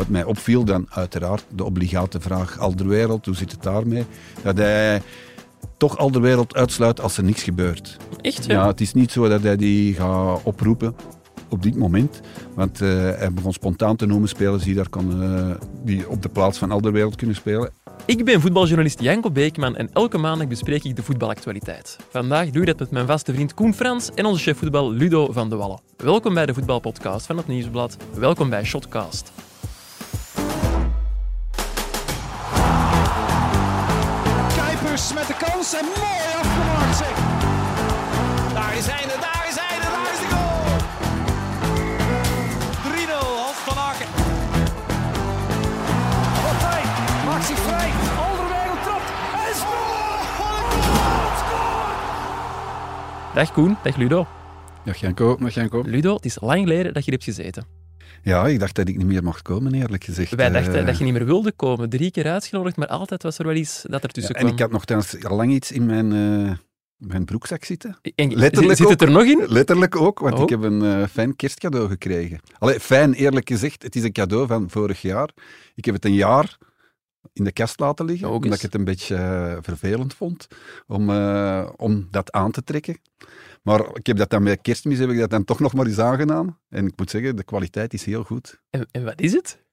Wat mij opviel dan uiteraard de obligate vraag Alderwereld, hoe zit het daarmee? Dat hij toch Alderwereld uitsluit als er niks gebeurt. Echt, ja? Ja, het is niet zo dat hij die gaat oproepen op dit moment. Want eh, hij begon spontaan te noemen spelers die, daar kon, eh, die op de plaats van Alderwereld kunnen spelen. Ik ben voetbaljournalist Janko Beekman en elke maandag bespreek ik de voetbalactualiteit. Vandaag doe ik dat met mijn vaste vriend Koen Frans en onze chef voetbal Ludo van de Wallen. Welkom bij de voetbalpodcast van het Nieuwsblad. Welkom bij Shotcast. Met de kans en mooi afgemaakt zeg. Daar is hij, daar is hij, daar is de goal. 3-0, Hans van Aken. Partij maakt zich vrij. Alderweireld trapt en scoort. Dag Koen, dag Ludo. Dag Janko, dag Janko. Ludo, het is lang geleden dat je er hebt gezeten. Ja, ik dacht dat ik niet meer mocht komen, eerlijk gezegd. Wij Eh, dachten dat je niet meer wilde komen. Drie keer uitgenodigd, maar altijd was er wel iets dat er tussen ja, en kwam. ik had nogthans al lang iets in mijn, eh, mijn broekzak zitten. En- letterlijk zit het ook. er nog in? Letterlijk ook, want Oh. ik heb een eh, fijn kerstcadeau gekregen. Allee, fijn, eerlijk gezegd. Het is een cadeau van vorig jaar. Ik heb het een jaar in de kast laten liggen, Ook omdat ik het een beetje eh, vervelend vond om, eh, om dat aan te trekken. Maar ik heb dat dan bij kerstmis heb ik dat dan toch nog maar eens aangedaan. En ik moet zeggen, de kwaliteit is heel goed. En, en wat is het?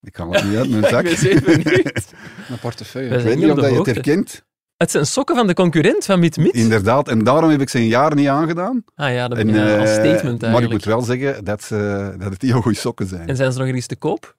Ik haal het niet uit mijn Ik zak. ben zeer benieuwd. Een portefeuille. We Ik weet niet niet of dat je het herkent. Het zijn sokken van de concurrent van Mit Mit. Inderdaad, en daarom heb ik ze een jaar niet aangedaan. Ah ja, dat En, ben je als eh, statement maar ik eigenlijk. moet wel zeggen dat, ze, dat het heel goede sokken zijn. En zijn ze nog ergens te koop?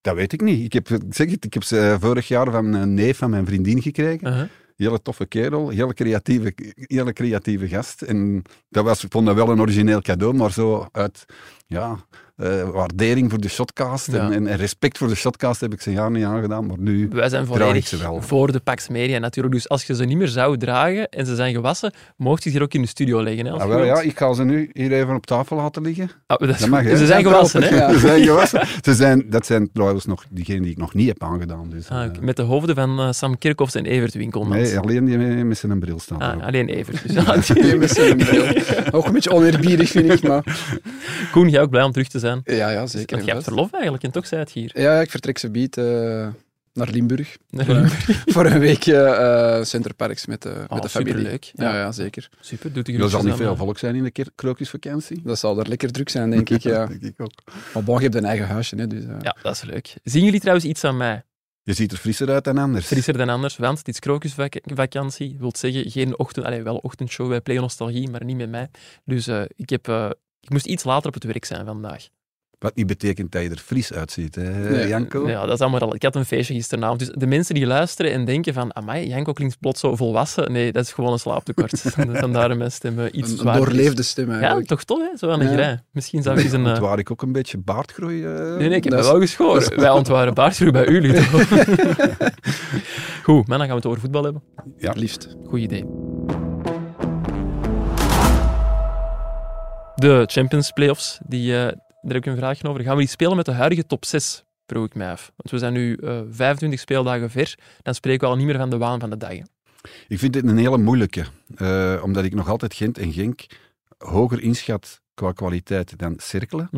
Dat weet ik niet. Ik heb, ik zeg het, ik heb ze vorig jaar van een neef van mijn vriendin gekregen. Hele toffe kerel, hele creatieve, hele creatieve gast. En dat was, vond dat wel een origineel cadeau, maar zo uit ja, eh, waardering voor de shotcast Ja. en, en, en respect voor de shotcast heb ik ze jaar niet aangedaan, maar nu... Wij zijn Draag ik volledig ze wel. voor de Pax Media natuurlijk. Dus als je ze niet meer zou dragen en ze zijn gewassen, mocht je ze hier ook in de studio leggen. Hè, als Ah, wel, ja, ik ga ze nu hier even op tafel laten liggen. Ah, dat mag, hè? Ze zijn gewassen, hè? Ja. Ze zijn gewassen. Ze zijn, dat zijn trouwens nog diegenen die ik nog niet heb aangedaan. Dus, Ah, eh. Met de hoofden van eh, Sam Kerkhoffs en Evert Winkelmans. nee, alleen die met, zijn bril staan. Ah, alleen Evert. Dus, die- Nee, met zijn bril. Ook een beetje oneerbiedig, vind ik, maar... Koen, jij ook blij om terug te zijn? Ja, ja, zeker. Want jij hebt verlof eigenlijk en toch zei het hier. Ja, ik vertrek ze biedt eh, naar Limburg. Voor, voor een weekje eh Centerparks met de, Oh, met de familie. superleuk. Ja, Ja. ja, zeker. Super, doet de Er zal niet veel eh, volk zijn in de krokusvakantie. Dat zal er lekker druk zijn, denk ik. Ja. denk ik ook. Maar bon, je hebt een eigen huisje, hè, dus... eh, Ja, dat is leuk. Zien jullie trouwens iets aan mij? Je ziet er frisser uit dan anders. Frisser dan anders, want het is krokusvakantie. Wil zeggen, geen ochtend... Allee, wel ochtendshow bij Play Nostalgie, maar niet met mij. Dus eh, ik, heb, eh, ik moest iets later op het werk zijn vandaag. Wat niet betekent dat je er fris uitziet, hè, Nee. Janko? Ja, dat is allemaal al. Ik had een feestje gisteravond. Dus de mensen die luisteren en denken van, amai, Janko klinkt plots zo volwassen. Nee, dat is gewoon een slaaptekort. Vandaar mijn stem eh, iets Een, een zwaarder is. doorleefde stem, Ja, eigenlijk. toch tof, hè? Zo aan de Ja. grij. Misschien zou ik eens een... eh, Ontwaar ik ook een beetje baardgroei? eh? Nee, nee, ik heb Dat is- wel geschoren. Wij ontwaren baardgroei bij u, Ludo. Goed, maar dan gaan we het over voetbal hebben. Ja. Liefst. Goed idee. De Champions Playoffs, die, eh, daar heb ik een vraagje over. Gaan we die spelen met de huidige top 6? Vroeg ik mij af. Want we zijn nu eh 25 speeldagen ver. Dan spreken we al niet meer van de waan van de dag. hè. Ik vind dit een hele moeilijke. eh, omdat ik nog altijd Gent en Genk hoger inschat qua kwaliteit dan Cerkelen.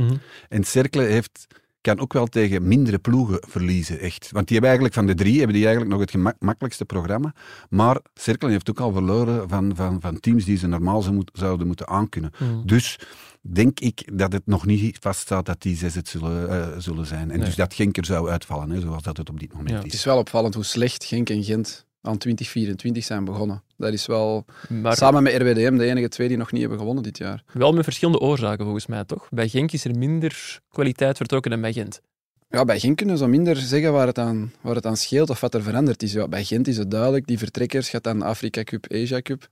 En Cerkelen heeft, kan ook wel tegen mindere ploegen verliezen, echt. Want die hebben eigenlijk van de drie hebben die eigenlijk nog het gemak- makkelijkste programma. Maar Cerkelen heeft ook al verloren van, van, van teams die ze normaal moet- zouden moeten aankunnen. Mhm. Dus denk ik dat het nog niet vaststaat dat die zes het zullen, eh, zullen zijn. En Nee. dus dat Genk er zou uitvallen, hè, zoals dat het op dit moment Ja. Het is. is wel opvallend hoe slecht Genk en Gent aan 2024 zijn begonnen. Dat is wel, Maar samen met RWDM, de enige twee die nog niet hebben gewonnen dit jaar. wel met verschillende oorzaken volgens mij, toch? Bij Genk is er minder kwaliteit vertrokken dan bij Gent. Ja, bij Genk kunnen zo minder zeggen waar het, aan, waar het aan scheelt of wat er veranderd is. Ja, bij Gent is het duidelijk, die vertrekkers gaat dan Afrika Cup, Asia Cup.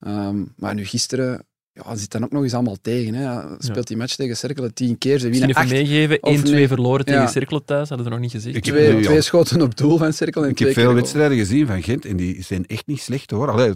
Ehm, maar nu gisteren ja, zit dan ook nog eens allemaal tegen. Hè. Ja, Speelt die match tegen Cerkelen tien keer, ze winnen even meegeven, of 1-2 nee. verloren tegen Ja. Cirkel thuis, hadden we nog niet. Ik heb- Twee, Ja. twee schoten op doel van Cerkelen en Ik heb veel wedstrijden gezien van Gent en die zijn echt niet slecht hoor. Allee,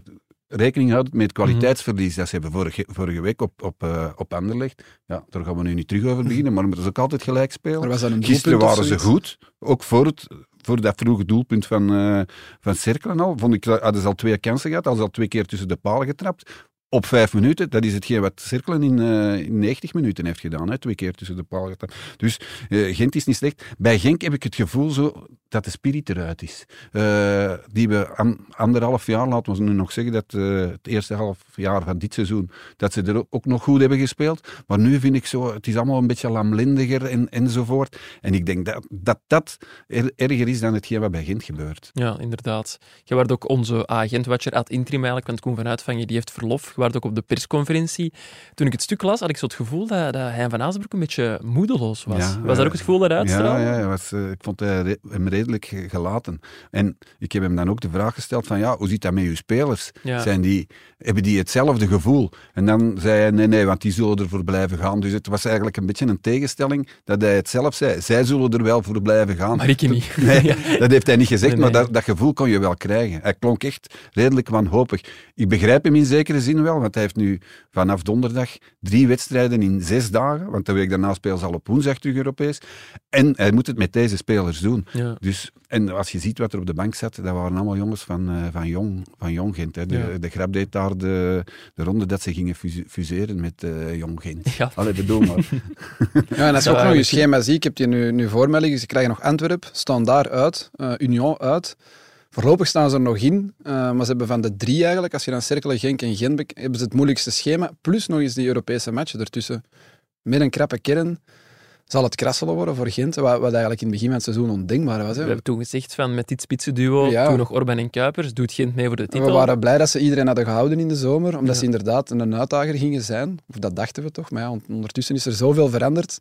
rekening houden met het kwaliteitsverlies dat ze hebben vorige, vorige week op, op, eh, op Anderlecht. Ja, daar gaan we nu niet terug over beginnen, maar dat is ook altijd gelijk spelen. was dan een Gisteren waren ze goed, ook voor, het, voor dat vroege doelpunt van, eh van Cerkelen al. Vond ik, hadden ze al twee kansen gehad, hadden ze al twee keer tussen de palen getrapt. Op vijf minuten. Dat is hetgeen wat Cirkelen in, uh, in 90 minuten heeft gedaan. Hè, twee keer tussen de paal. Dus uh, Gent is niet slecht. Bij Genk heb ik het gevoel zo dat de spirit eruit is. Uh, die we an, anderhalf jaar, laten we nu nog zeggen, dat het eerste half jaar van dit seizoen, dat ze er ook nog goed hebben gespeeld. Maar nu vind ik zo, het is allemaal een beetje lamlendiger en, enzovoort. En ik denk dat dat, dat er, erger is dan hetgeen wat bij Gent gebeurt. Ja, inderdaad. Je werd ook onze agent-watcher ad interim eigenlijk, want Koen van Uitvangen die heeft verlof waard ook op de persconferentie. Toen ik het stuk las, had ik zo het gevoel dat, dat Hein van Azenbroek een beetje moedeloos was. Ja, was dat ook het gevoel daaruit Ja, ja was, uh, ik vond hem redelijk gelaten. En ik heb hem dan ook de vraag gesteld van, ja, hoe zit dat met uw spelers? Zijn die, hebben die hetzelfde gevoel? En dan zei hij, nee, nee, want die zullen ervoor blijven gaan. Dus het was eigenlijk een beetje een tegenstelling dat hij het zelf zei. Zij zullen er wel voor blijven gaan. Maar ik niet. Nee, dat heeft hij niet gezegd, maar dat, dat gevoel kon je wel krijgen. Hij klonk echt redelijk wanhopig. Ik begrijp hem in zekere zin wel, want hij heeft nu vanaf donderdag drie wedstrijden in zes dagen, want de week daarna spelen ze al op woensdag terug Europees. En hij moet het met deze spelers doen. Ja. Dus, en als je ziet wat er op de bank zat, dat waren allemaal jongens van, uh, van, jong, van Jong Gent. Hè. De, ja. de Grap deed daar de, de ronde dat ze gingen fuseren met uh, Jong Gent. Ja. Allee, bedoel maar. ja, en als je ook nog je schema ziet, ik heb die nu, nu voor me liggen, ze krijgen nog Antwerp, staan daar uit, uh, Union uit. Voorlopig staan ze er nog in, uh, maar ze hebben van de drie eigenlijk, als je dan cirkelen Genk en Gent, hebben ze het moeilijkste schema, plus nog eens die Europese matchen ertussen. Met een krappe kern zal het krasselen worden voor Gent, wat, wat eigenlijk in het begin van het seizoen ondenkbaar was. Hè. We hebben toen gezegd van met dit spitsenduo, ja. toen nog Orban en Kuipers, doet Gent mee voor de titel. We waren blij dat ze iedereen hadden gehouden in de zomer, omdat ze inderdaad een uitdager gingen zijn. Of dat dachten we toch, maar ja, ondertussen is er zoveel veranderd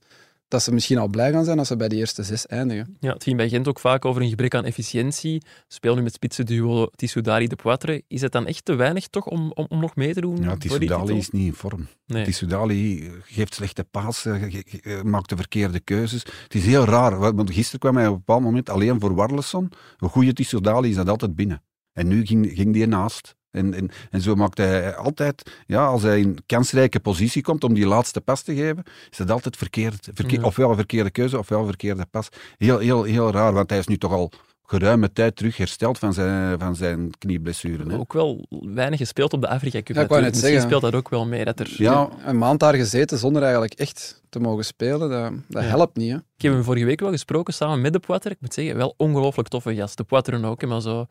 dat ze misschien al blij gaan zijn als ze bij de eerste zes eindigen. Ja, het ging bij Gent ook vaak over een gebrek aan efficiëntie. Speel nu met spitsenduo Tissoudali de Poitre. Is het dan echt te weinig toch om, om, om nog mee te doen? Ja, Tissoudali is niet in vorm. Nee. Tissoudali geeft slechte passen, maakt de verkeerde keuzes. Het is heel raar, want gisteren kwam hij op een bepaald moment alleen voor Warleson. Een goede Tissoudali is dat altijd binnen. En nu ging, ging die naast. En, en, en zo maakt hij altijd, ja, als hij in een kansrijke positie komt om die laatste pas te geven, is dat altijd verkeerd. Verkeer, Ofwel een verkeerde keuze, ofwel een verkeerde pas. Heel, heel, heel raar, want hij is nu toch al geruime tijd terug hersteld van zijn, van zijn knieblessure. Hè. Ook wel weinig gespeeld op de Afrika Cup. Ja, ik Misschien zeggen. speelt dat ook wel mee. Dat er... ja, een maand daar gezeten zonder eigenlijk echt te mogen spelen, dat, dat helpt niet. Hè. Ik heb hem vorige week wel gesproken samen met de Poitre. Ik moet zeggen, wel ongelooflijk toffe gast. De Poitre ook, maar zo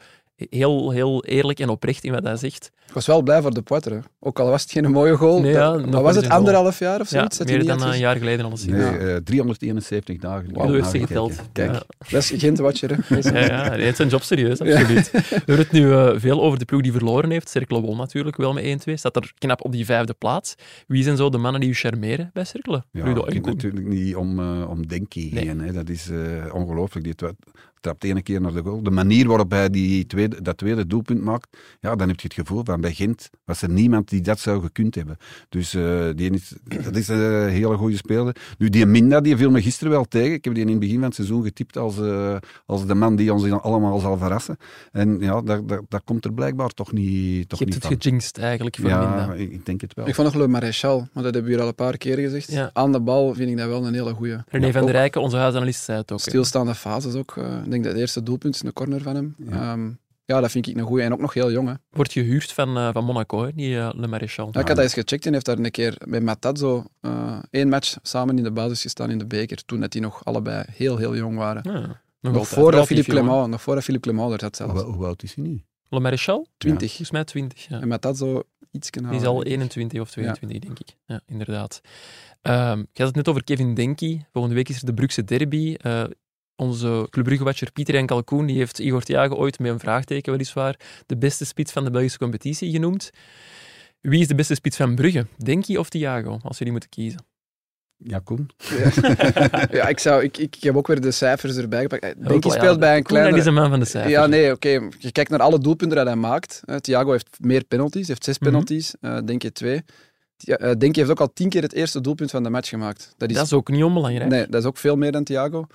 heel, heel eerlijk en oprecht in wat hij zegt. Ik was wel blij voor de Poitre. Ook al was het geen mooie goal. Nee, ja, dat, was het anderhalf jaar of zoiets? Ja, meer dan een jaar geleden al Nee, ja. uh, 371 dagen. Wow, heeft ze geteld. Kijk, ja. dat is geen watcher. ja, ja, hij heeft zijn job serieus, absoluut. We hebben het nu uh, veel over de ploeg die verloren heeft. Cercle won natuurlijk wel met 1-2. Staat er knap op die vijfde plaats. Wie zijn zo de mannen die u charmeren bij Cercle? Ja, het gaat natuurlijk niet om, uh, om Denki nee. heen. Hè. Dat is ongelooflijk. Die trapt ene keer naar de goal. De manier waarop hij die tweede, dat tweede doelpunt maakt, ja, dan heb je het gevoel van bij Gent was er niemand die dat zou gekund hebben. Dus uh, die is, dat is een hele goede speler. Nu, die Minda, die viel me gisteren wel tegen. Ik heb die in het begin van het seizoen getypt als, uh, als de man die ons allemaal zal verrassen. En ja, dat, dat, dat komt er blijkbaar toch niet toch Je hebt niet het gejinxed eigenlijk voor ja, Minda. Ik, ik denk het wel. Ik vond nog Le Maréchal, maar dat hebben we hier al een paar keer gezegd. Ja. Aan de bal vind ik dat wel een hele goede. René ja, van der Rijken, onze huisanalist, zei het ook. Stilstaande fases ook. Uh, ik denk dat het eerste doelpunt is een corner van hem. Ja. Um, ja, dat vind ik een goeie. En ook nog heel jong. Hè. Wordt gehuurd van, uh, van Monaco, hè, die uh, Le Maréchal. Ja, ik had dat eens gecheckt en heeft daar een keer met Matazzo uh, één match samen in de basis gestaan in de beker. Toen dat die nog allebei heel, heel jong waren. Ja, nog, nog voordat Philippe Clement, nog voordat Philippe Clement er zat zelfs. Hoe, hoe oud is hij nu? Le Maréchal? 20. Volgens mij 20, ja. En Matazzo iets Die is al 21 of 22, denk ik. Ja, inderdaad. Um, je had het net over Kevin Denki. Volgende week is er de Brugse derby. Uh, onze Club Brugge-watcher Pieter en Kalkoen die heeft Igor Thiago ooit met een vraagteken weliswaar de beste spits van de Belgische competitie genoemd. Wie is de beste spits van Brugge? Denki of Thiago, als jullie moeten kiezen? Ja, Koen. Ja, ja ik, zou, ik, ik, heb ook weer de cijfers erbij gepakt. Denki speelt bij een kleine... is een man van de cijfers. Ja, nee, oké. Okay. Je kijkt naar alle doelpunten die hij maakt. Thiago heeft meer penalties, heeft zes penalties. Mm -hmm. uh, Denki twee. Uh, Denki heeft ook al tien keer het eerste doelpunt van de match gemaakt. Dat is, dat is ook niet onbelangrijk. Nee, dat is ook veel meer dan Thiago.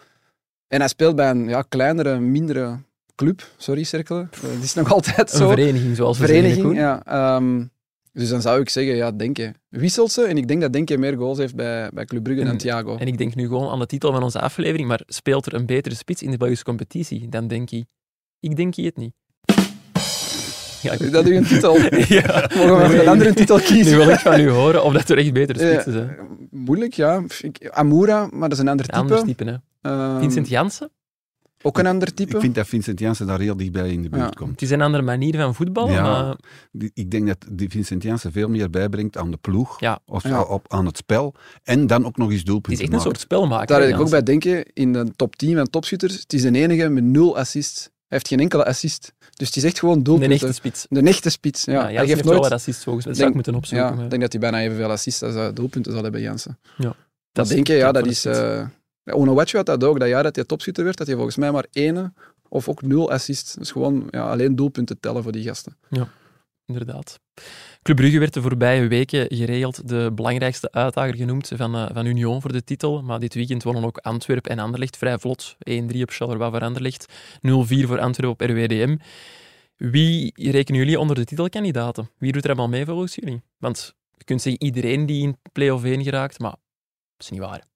En hij speelt bij een ja, kleinere, mindere club. Sorry, Cirkelen. Dat is nog altijd zo. Een vereniging, zoals we vereniging, ja. Um, dus dan zou ik zeggen, ja, Denke wisselt ze. En ik denk dat Denke meer goals heeft bij, bij Club Brugge dan Thiago. En ik denk nu gewoon aan de titel van onze aflevering, maar speelt er een betere spits in de Belgische competitie dan Denki? Ik denk het niet. Ja, ik- dat uw titel? ja. Mogen we nog een andere titel Nu kiezen? wil ik van u horen of dat er echt betere spitsen zijn. Eh, moeilijk, ja. Ik- Amura, maar dat is een ander type. Anders type, hè. Ehm, Vincent Janssen? Ook een ander type. Ik vind dat Vincent Janssen daar heel dichtbij in de buurt Ja. komt. Het is een andere manier van voetballen, Ja. maar Ik denk dat die Vincent Janssen veel meer bijbrengt aan de ploeg, Ja. of Ja. op, aan het spel, en dan ook nog eens het doelpunten is echt een maken. soort spelmaker. Daar heb ik ook bij denken, in de top 10 van topschutters, het is de enige met nul assists. Hij heeft geen enkele assist. Dus het is echt gewoon Een doelpunten. echte spits. De echte spits. Ja. Ja, hij geeft heeft wel nooit... wat assists volgens mij. Dat zou ik Denk- moeten opzoeken. Ja, ik denk dat hij bijna evenveel assists als doelpunten zal hebben, Jansen. dat Dat denk je, ja, dat is... de ja, Onowachu had dat ook, dat jaar dat hij topschutter werd, dat hij volgens mij maar ene of ook nul assists. Dus gewoon ja, alleen doelpunten tellen voor die gasten. Inderdaad. Club Brugge werd de voorbije weken geregeld de belangrijkste uitdager genoemd van, eh, van Union voor de titel. Maar dit weekend wonnen ook Antwerpen en Anderlecht vrij vlot. 1-3 op Charleroi voor Anderlecht, 0-4 voor Antwerpen op RWDM. Wie rekenen jullie onder de titelkandidaten? Wie doet er allemaal mee volgens jullie? Want je kunt zeggen iedereen die in play-off 1 geraakt, maar dat is niet waar.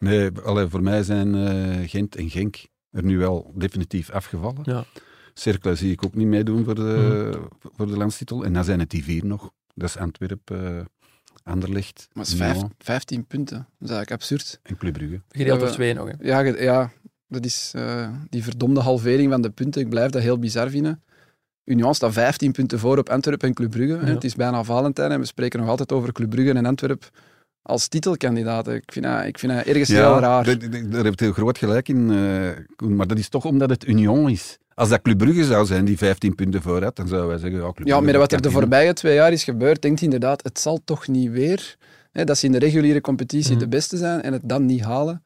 Nee, allee, voor mij zijn eh, Gent en Genk er nu wel definitief afgevallen. Ja. Cercle zie ik ook niet meedoen voor de, voor de landstitel. En dan zijn het die vier nog. Dat is Antwerpen, eh Anderlecht, Maar het is vijf- Union 15 punten. Dat is eigenlijk absurd. en Club Brugge. Gedeeld door we- twee nog. Hè. Ja, ja dat is eh, die verdomde halvering van de punten. Ik blijf dat heel bizar vinden. Union staat 15 punten voor op Antwerpen en Club Brugge. Ja. Het is bijna Valentijn en we spreken nog altijd over Club Brugge en Antwerpen als titelkandidaten. Ik vind dat, ik vind dat ergens heel raar. daar- daar- heb je heel groot gelijk in, Koen. Maar dat is toch omdat het Union is. Als dat Club Brugge zou zijn, die 15 punten voor had, dan zouden wij zeggen, ja, Club Ja, met wat er de voorbije twee jaar is gebeurd, denkt inderdaad, het zal toch niet weer. Hè, dat ze in de reguliere competitie Mhm. de beste zijn en het dan niet halen.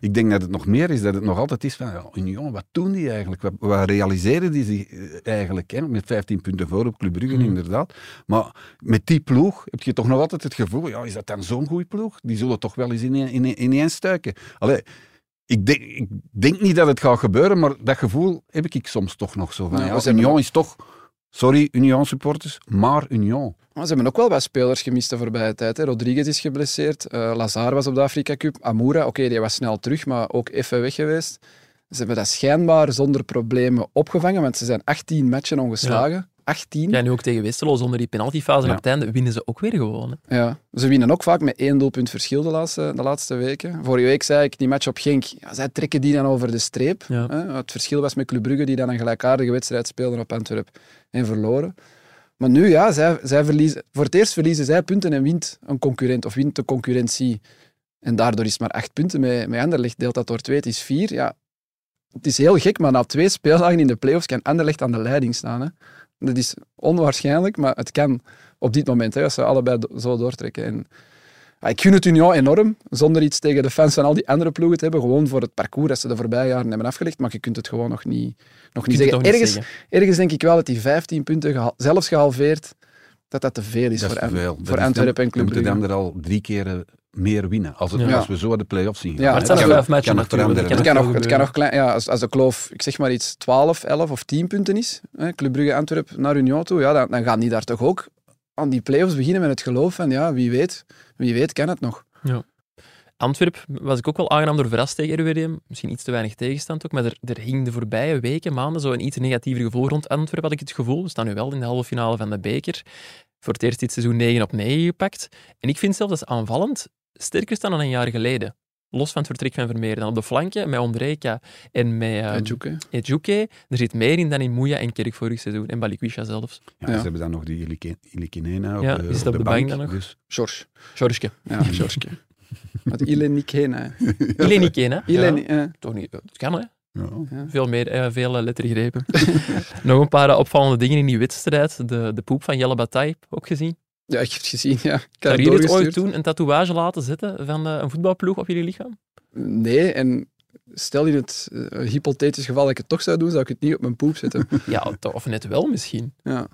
Ik denk dat het nog meer is, dat het nog altijd is van, ja, Union, wat doen die eigenlijk? Wat, wat realiseren die zich eh, eigenlijk? Hè? Met 15 punten voor op Club Brugge, Mhm. inderdaad. Maar met die ploeg heb je toch nog altijd het gevoel, ja, is dat dan zo'n goede ploeg? Die zullen toch wel eens ineen, ineen, ineenstuiken. Allee, ik denk, ik denk niet dat het gaat gebeuren, maar dat gevoel heb ik soms toch nog zo van, Ja, ja, zijn Union is toch... Sorry, Union-supporters, maar Union. Maar ze hebben ook wel wat spelers gemist de voorbije tijd. Hè. Rodriguez is geblesseerd, eh Lazar was op de Afrika Cup, Amoura, oké, die was snel terug, maar ook even weg geweest. Ze hebben dat schijnbaar zonder problemen opgevangen, want ze zijn 18 matchen ongeslagen. 18. Ja, nu ook tegen Westerlo, zonder die penaltyfase Ja. op het einde, winnen ze ook weer gewoon. Hè. Ja, ze winnen ook vaak met één doelpunt verschil de laatste, de laatste weken. Vorige week zei ik, die match op Genk, ja, zij trekken die dan over de streep. Ja. Hè. Het verschil was met Club Brugge, die dan een gelijkaardige wedstrijd speelden op Antwerp en verloren. Maar nu, ja, zij, zij verliezen, voor het eerst verliezen zij punten en wint een concurrent, of wint de concurrentie. En daardoor is het maar acht punten. Met, met Anderlecht deelt dat door twee, het is vier. Ja, het is heel gek, maar na twee speeldagen in de playoffs kan Anderlecht aan de leiding staan. Hè. Dat is onwaarschijnlijk, maar het kan op dit moment, hè, als ze allebei do- zo doortrekken. En, ja, ik gun het Union enorm, zonder iets tegen de fans van al die andere ploegen te hebben, gewoon voor het parcours dat ze de voorbije jaren hebben afgelegd, maar je kunt het gewoon nog niet, nog niet zeggen. niet ergens, zeggen. ergens denk ik wel dat die 15 punten geha- zelfs gehalveerd, dat dat te veel is Dat voor, veel. Voor is Antwerpen dan- en Club We moeten Brugge. dan er al drie keer meer winnen. Als, het, Ja. als we zo de play-offs zien. gaan. Ja, Maar het zijn kan nog vijf matchen kan Het kan, nog, het kan nog gebeuren. klein, ja, als, als de kloof, ik zeg maar iets, 12, 11 of 10 punten is, hè, Club Brugge Antwerp naar Union toe, ja, dan, dan gaan die daar toch ook aan die play-offs beginnen met het geloof van, ja, wie weet, wie weet kan het nog. Antwerp was ik ook wel aangenaam door verrast tegen RWDM. Misschien iets te weinig tegenstand ook, maar er, er hing de voorbije weken, maanden zo een iets negatiever gevoel rond Antwerp, had ik het gevoel. We staan nu wel in de halve finale van de beker. Voor het eerst dit seizoen 9 op 9 gepakt. En ik vind zelfs dat ze aanvallend sterker staan dan een jaar geleden. Los van het vertrek van Vermeer. Dan op de flanken met Ondrejka en met um, Djoeke. Ejuke. Er zit meer in dan in Moeja en Kerk vorig seizoen. En Balikwisha zelfs. Ja, Ja. Ze hebben dan nog die Ilikinena op, Ja, de, die zit op op de de bank bank. dan nog. Dus, George. Sjorske. Ja, George. Met Ilenikena. Ileni Kane, hè? Ileni, Ja, ja. toch niet. Het kan, hè? ja. Veel, meer, eh, veel eh, lettergrepen. Nog een paar eh, opvallende dingen in die wedstrijd. De, de poep van Jelle Bataille, ook gezien. Ja, ik heb het gezien, ja. Ik heb Hebben het jullie het ooit toen een tatoeage laten zetten van eh, een voetbalploeg op jullie lichaam? Nee, en stel in het eh, hypothetisch geval dat ik het toch zou doen, zou ik het niet op mijn poep zetten. Ja, of net wel misschien. Ja.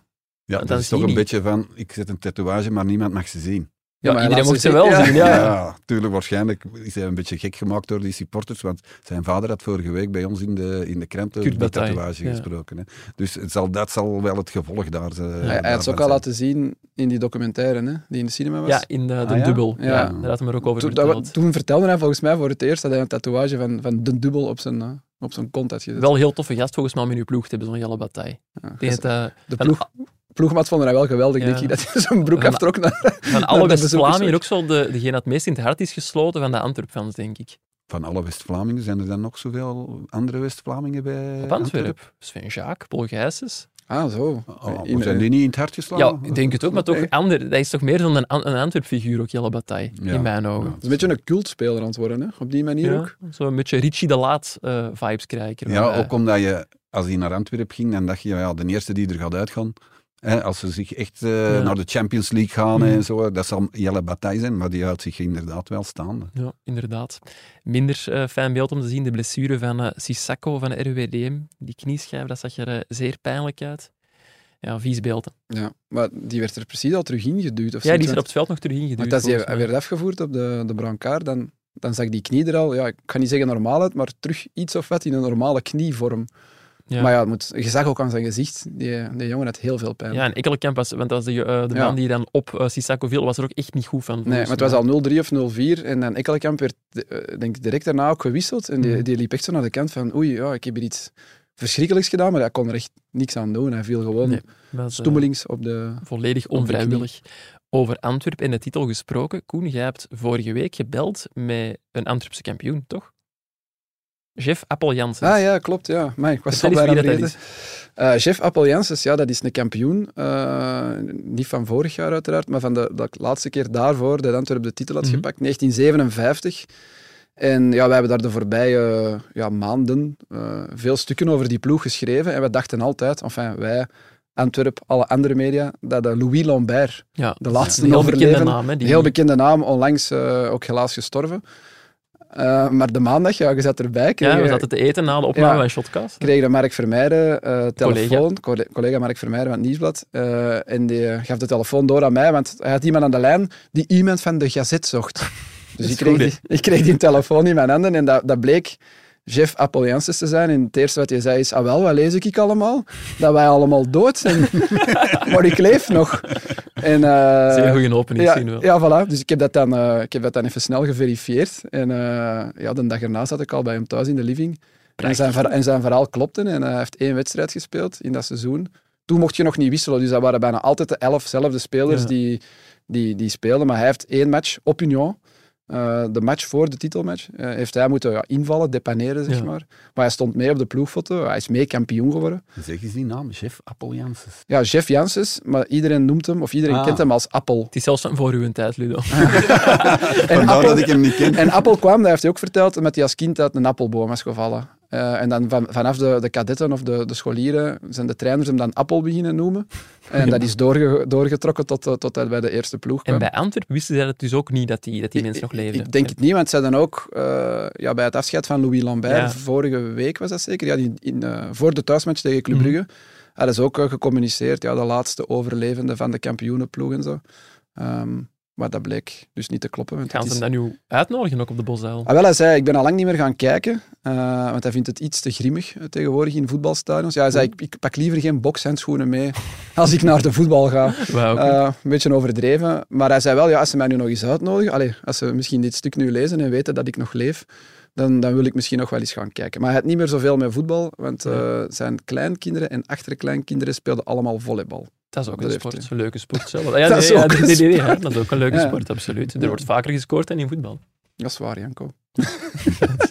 Ja, dan dat is toch een niet. beetje van, ik zet een tatoeage, maar niemand mag ze zien. Ja, iedereen mocht ze ze wel zien, zien. ja. Tuurlijk, waarschijnlijk is hij een beetje gek gemaakt door die supporters, want zijn vader had vorige week bij ons in de, in de krant over die tatoeage ja. gesproken. Hè. Dus het zal, dat zal wel het gevolg daar zijn. Hij, hij had ze ook al laten zien in die documentaire hè, die in de cinema was. Ja, in de, de Ah, ja? dubbel. Ja. Ja. daar had hij me er ook over toen, dat- verteld. toen vertelde hij volgens mij voor het eerst dat hij een tatoeage van, van de dubbel op zijn, eh, op zijn kont had gezet. Wel heel toffe gast volgens mij om in uw ploeg te hebben, zo'n Jelle Bataille. Ja, eh, de ploeg, ploegmaat vonden hij wel geweldig, Ja. denk ik, dat hij zijn broek Van- aftrok. Naar, Van alle West-Vlamingen ook zo de, degene dat het meest in het hart is gesloten van de Antwerp-fans, denk ik. Van alle West-Vlamingen zijn er dan nog zoveel andere West-Vlamingen bij Op Antwerp. Sven Jaak, Paul Gijsens. ah, zo. Oh, In- zijn die niet in het hart geslagen? Ja, ik denk het ook, maar toch Nee. ander. Dat is toch meer zo'n een, een Antwerp-figuur ook, Jelle Bataille, Ja. in mijn ogen. Ja. Is een beetje een cultspeler aan het worden, hè? op die manier Ja, ook. Zo een beetje Richie de Laat eh, vibes krijg ik wel Ja, ook omdat je, als hij naar Antwerpen ging, dan dacht je, ja, de eerste die er gaat uitgaan, hè, als ze zich echt eh, Ja. naar de Champions League gaan en zo, dat zal Jelle Bataille zijn, maar die houdt zich inderdaad wel staande. Ja, inderdaad. Minder eh, fijn beeld om te zien, de blessure van eh Sissako van de RWDM. Die knieschijf, dat zag er zeer pijnlijk uit. Ja, vies beeld. Ja, maar die werd er precies al terug ingeduwd. Of Ja, die is er op het veld nog terug ingeduwd. Want als hij werd afgevoerd op de, de brancard, dan, dan zag die knie er al, ja, ik ga niet zeggen normaal uit, maar terug iets of wat in een normale knievorm. Ja. Maar ja, het moet, je zag ook aan zijn gezicht, die, die jongen had heel veel pijn. Ja, en Ekkelenkamp was, want dat was de, eh, de Ja. man die dan op eh, Sissako viel, was er ook echt niet goed van. Nee, maar het was al 0-3 of 0-4 en dan Ekkelenkamp werd eh, denk direct daarna ook gewisseld en die, die liep echt zo naar de kant van oei, ja, ik heb hier iets verschrikkelijks gedaan, maar hij kon er echt niks aan doen. Hij viel gewoon Nee, was, stoemelings op de... volledig onvrijwillig. Over Antwerpen en de titel gesproken. Koen, jij hebt vorige week gebeld met een Antwerpse kampioen, toch? Jeff Appel Janssens. Ah ja, klopt, ja. Maar ik was eens bijna vergeten. Eh, Jeff Appel Janssens, ja, dat is een kampioen. Eh, niet van vorig jaar uiteraard, maar van de, de laatste keer daarvoor dat Antwerpen de titel had Mhm. gepakt, 1957. En ja, wij hebben daar de voorbije ja, maanden eh, veel stukken over die ploeg geschreven. En we dachten altijd, enfin wij, Antwerp, alle andere media, dat eh, Louis Lambert, ja, de laatste een heel bekende naam. Hè, die, heel bekende naam, onlangs ook helaas gestorven. Eh, maar de maandag, ja, je zat erbij. kreeg Ja, we zaten te eten na de opname Ja. van Shotcast. kreeg de Mark Vermeijden eh, telefoon, collega. collega Mark Vermeijden van het Nieuwsblad, eh, en die gaf de telefoon door aan mij, want hij had iemand aan de lijn die iemand van de Gazet zocht. Dus ik kreeg, die, ik kreeg die telefoon in mijn handen en dat, dat bleek Jeff Appeljanses te zijn. En het eerste wat hij zei is, ah wel, wat lees ik allemaal? Dat wij allemaal dood zijn. maar ik leef nog. En, eh, Zeer goede opening, ja, zien we wel. ja, voilà. Dus ik heb, dat dan, eh, ik heb dat dan even snel geverifieerd. En eh, ja, de dag erna zat ik al bij hem thuis in de living. En zijn, en zijn verhaal klopte. En hij heeft één wedstrijd gespeeld in dat seizoen. Toen mocht je nog niet wisselen. Dus dat waren bijna altijd de elfzelfde spelers Ja. die, die, die speelden. Maar hij heeft één match op Union. Eh, de match voor de titelmatch. eh, heeft hij moeten ja, invallen, depaneren, zeg Ja. maar. Maar hij stond mee op de ploegfoto. Hij is mee kampioen geworden. Zeg eens die naam, chef Appel Janssens. Ja, Jeff Janssens, maar iedereen noemt hem, of iedereen Ah. kent hem als Appel. Het is zelfs van voor uw tijd, Ludo. En Appel, dat ik hem niet ken. En Appel kwam, dat heeft hij ook verteld, met hij als kind uit een appelboom was gevallen. Eh, en dan van, vanaf de, de kadetten of de, de scholieren zijn de trainers hem dan Appel beginnen noemen. En dat is doorge, doorgetrokken tot, eh, tot hij bij de eerste ploeg kwam. En bij Antwerpen wisten zij het dus ook niet dat die, dat die mensen nog leefden. Ik denk het niet, want zij dan ook eh, ja, bij het afscheid van Louis Lambert, Ja. vorige week was dat zeker, ja, die, in, voor de thuismatch tegen Club Mhm. Brugge, hadden ze ook gecommuniceerd, ja, de laatste overlevende van de kampioenenploeg en zo. Ehm, maar dat bleek dus niet te kloppen. Want Gaan ze is- hem dan nu uitnodigen ook op de Bosuil? Ah, wel, hij zei, ik ben al lang niet meer gaan kijken, eh, want hij vindt het iets te grimmig eh, tegenwoordig in voetbalstadions. Ja, hij zei, ik, ik pak liever geen bokshandschoenen mee als ik naar de voetbal ga. Eh, een beetje overdreven. Maar hij zei wel, ja, als ze mij nu nog eens uitnodigen, allee, als ze misschien dit stuk nu lezen en weten dat ik nog leef, dan, dan wil ik misschien nog wel eens gaan kijken. Maar hij had niet meer zoveel met voetbal, want eh, zijn kleinkinderen en achterkleinkinderen speelden allemaal volleybal. dat is ook dat een sport, een leuke sport zelf. Ja, Dat nee, is ja, ook nee, een nee, dat is ook een leuke sport, absoluut. Er wordt vaker gescoord dan in voetbal. Dat is waar, Janko.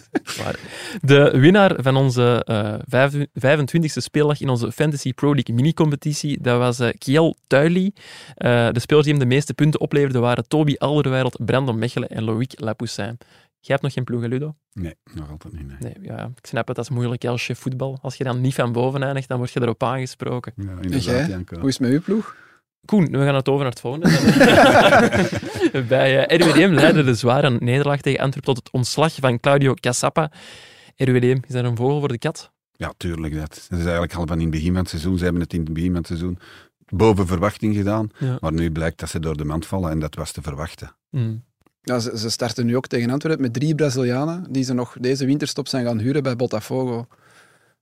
De winnaar van onze eh, vijf- 25e speeldag in onze Fantasy Pro League mini-competitie, dat was eh, Kiel Tuili. Eh, de spelers die hem de meeste punten opleverden waren Toby Alderweireld, Brandon Mechelen en Loïc Lapoussin. Jij hebt nog geen ploeg, hè, Ludo? Nee, nog altijd niet. Nee. Nee, ja, ik snap het, dat is moeilijk als je voetbal. Als je dan niet van boven eindigt, dan word je erop aangesproken. Ja, inderdaad, jij? Janko. Hoe is het met uw ploeg? Koen, we gaan het over naar het volgende. Bij eh, RWDM leidde de zware nederlaag tegen Antwerpen tot het ontslag van Claudio Cassapa. RWDM, is dat een vogel voor de kat? Ja, tuurlijk. Dat. dat is eigenlijk al van in het begin van het seizoen. Ze hebben het in het begin van het seizoen boven verwachting gedaan. Ja. Maar nu blijkt dat ze door de mand vallen en dat was te verwachten. Hmm. Ja, ze, ze starten nu ook tegen Antwerpen met drie Brazilianen die ze nog deze winterstop zijn gaan huren bij Botafogo.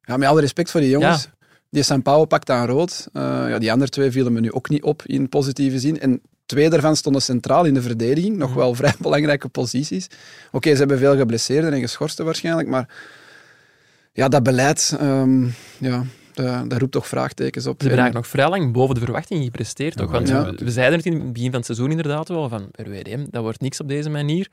Ja, met alle respect voor die jongens. Die São Paulo pakt aan rood. Eh, ja, die andere twee vielen me nu ook niet op in positieve zin. En twee daarvan stonden centraal in de verdediging. Nog Mhm. wel vrij belangrijke posities. Oké, ze hebben veel geblesseerden en geschorsten waarschijnlijk, maar ja, dat beleid... ehm, ja, dat, dat roept toch vraagtekens op. Ze hebben En- eigenlijk nog vrij lang boven de verwachting gepresteerd. Toch? Ja, Want ja. we- we zeiden het in het begin van het seizoen inderdaad wel, van RWDM, dat wordt niks op deze manier.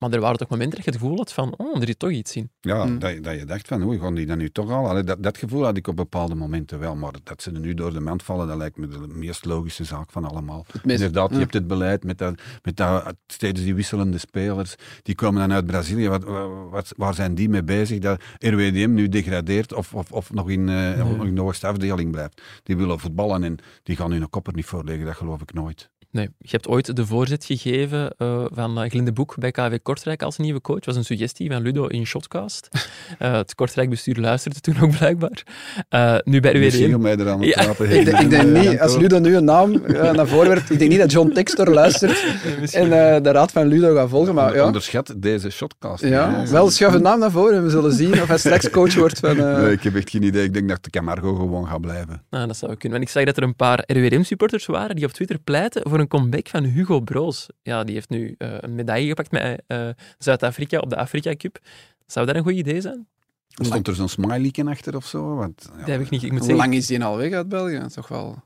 Maar er waren toch momenten dat je het gevoel had van, oh, er zit toch iets in. Ja, Mm. dat, je- dat je dacht van, oei, gaan die dat nu toch al? Allee, dat, dat gevoel had ik op bepaalde momenten wel, maar dat ze er nu door de mand vallen, dat lijkt me de meest logische zaak van allemaal. Meest- Inderdaad, je hebt het beleid met, dat, met dat, steeds die wisselende spelers. Die komen dan uit Brazilië. Wat, wat, waar zijn die mee bezig? Dat RWDM nu degradeert of, of, of nog in, eh nog in de hoogste afdeling blijft. Die willen voetballen en die gaan hun kop er niet voor leggen. Dat geloof ik nooit. Nee, je hebt ooit de voorzet gegeven eh, van uh, Glinde Boek bij KV Kortrijk als nieuwe coach. Dat was een suggestie van Ludo in Shotcast. Eh, het Kortrijk-bestuur luisterde toen ook blijkbaar. Eh, nu bij Misschien RWDM. om mij eraan Ja. Ik denk, ik denk Eh, niet, als Ludo nu een naam eh, naar voren werpt, ik denk niet dat John Textor luistert en eh, de raad van Ludo gaat volgen. Maar ja, Onderschat deze shotcast. ja wel schuif een naam naar voren en we zullen zien of hij straks coach wordt van... eh, Nee, ik heb echt geen idee. Ik denk dat de Camargo gewoon gaat blijven. Nou, dat zou kunnen. Want ik zag dat er een paar RWDM-supporters waren die op Twitter pleiten voor een comeback van Hugo Broos. Ja, die heeft nu eh, een medaille gepakt met eh, Zuid-Afrika op de Afrika Cup. Zou dat een goed idee zijn? Stond er zo'n smiley achter of zo? Want, ja, Dat heb ik niet. Ik moet Hoe zeggen, lang is die al weg uit België? Toch wel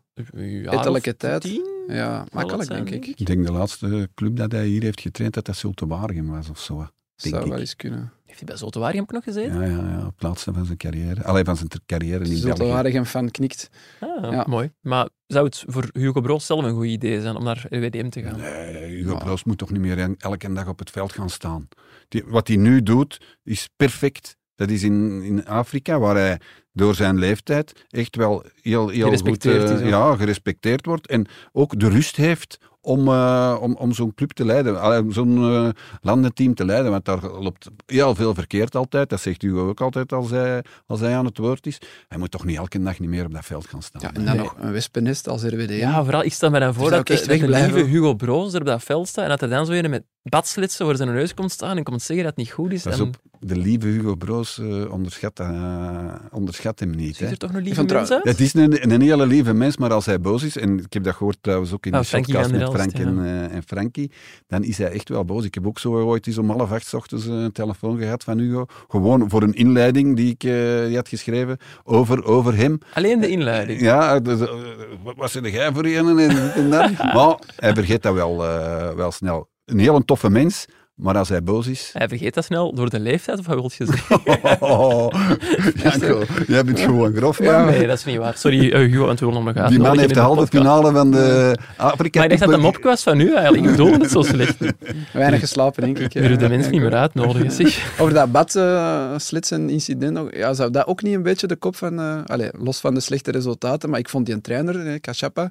ettelijke tijd. tien? Ja, makkelijk zijn, denk denk ik. Ik denk de laatste club dat hij hier heeft getraind, dat dat Zulte Waregem was of zo. denk Zou ik. wel eens kunnen. Heeft hij bij ook nog gezeten? Ja, ja, ja, op het laatste van zijn carrière. Alleen van zijn carrière in België. Waregem fan knikt. Ah, Ja. mooi. Maar zou het voor Hugo Broos zelf een goed idee zijn om naar RWDM te gaan? Nee, Hugo Ja. Broos moet toch niet meer elke dag op het veld gaan staan. Die, wat hij nu doet, is perfect. Dat is in, in Afrika, waar hij door zijn leeftijd echt wel heel, heel goed Gerespecteerd eh, ja, gerespecteerd wordt. En ook de rust heeft om, eh, om, om zo'n club te leiden, zo'n eh, landenteam te leiden. Want daar loopt heel veel verkeerd altijd. Dat zegt Hugo ook altijd als hij, als hij aan het woord is. Hij moet toch niet elke dag niet meer op dat veld gaan staan. Ja, en dan Nee. nog een wespennest als RWD. Ja, vooral, ik stel me dan voor dat, ik echt de- dat de lieve Hugo Broos er op dat veld staat en dat er dan zo een met badslitsen voor zijn neus komt staan en komt zeggen dat het niet goed is. Pas en op, de lieve Hugo Broos eh, onderschat, eh, onderschat hem niet. Hè. er toch nog lieve mens uit? Het is een, een hele lieve mens, maar als hij boos is, en ik heb dat gehoord trouwens ook in Ah, de Frankie podcast van met Frank en, eh, en Frankie, dan is hij echt wel boos. Ik heb ook zo ooit eens om half acht ochtends een telefoon gehad van Hugo, gewoon voor een inleiding die ik eh, die had geschreven over, over hem. Alleen de inleiding. Ja, dus, wat zit jij voor een en, en dat? Maar hij vergeet dat wel, eh, wel snel. Een heel toffe mens, maar als hij boos is... Hij vergeet dat snel door de leeftijd, of wat wil je zeggen? Janko, jij bent gewoon grof, man. Ja. Nee, dat is niet waar. Sorry, eh, Hugo, want we hem nog Die man heeft de halve finale van de Afrika Maar ik dacht dat mopje was van u eigenlijk. Ik bedoelde het zo slecht. We Weinig geslapen, denk ik. willen de Ja. mensen niet meer uitnodigen, zeg. Over dat badslitsen-incident nog. Ja, zou dat ook niet een beetje de kop van... eh allee, los van de slechte resultaten, maar ik vond die trainer, eh, Kachapa,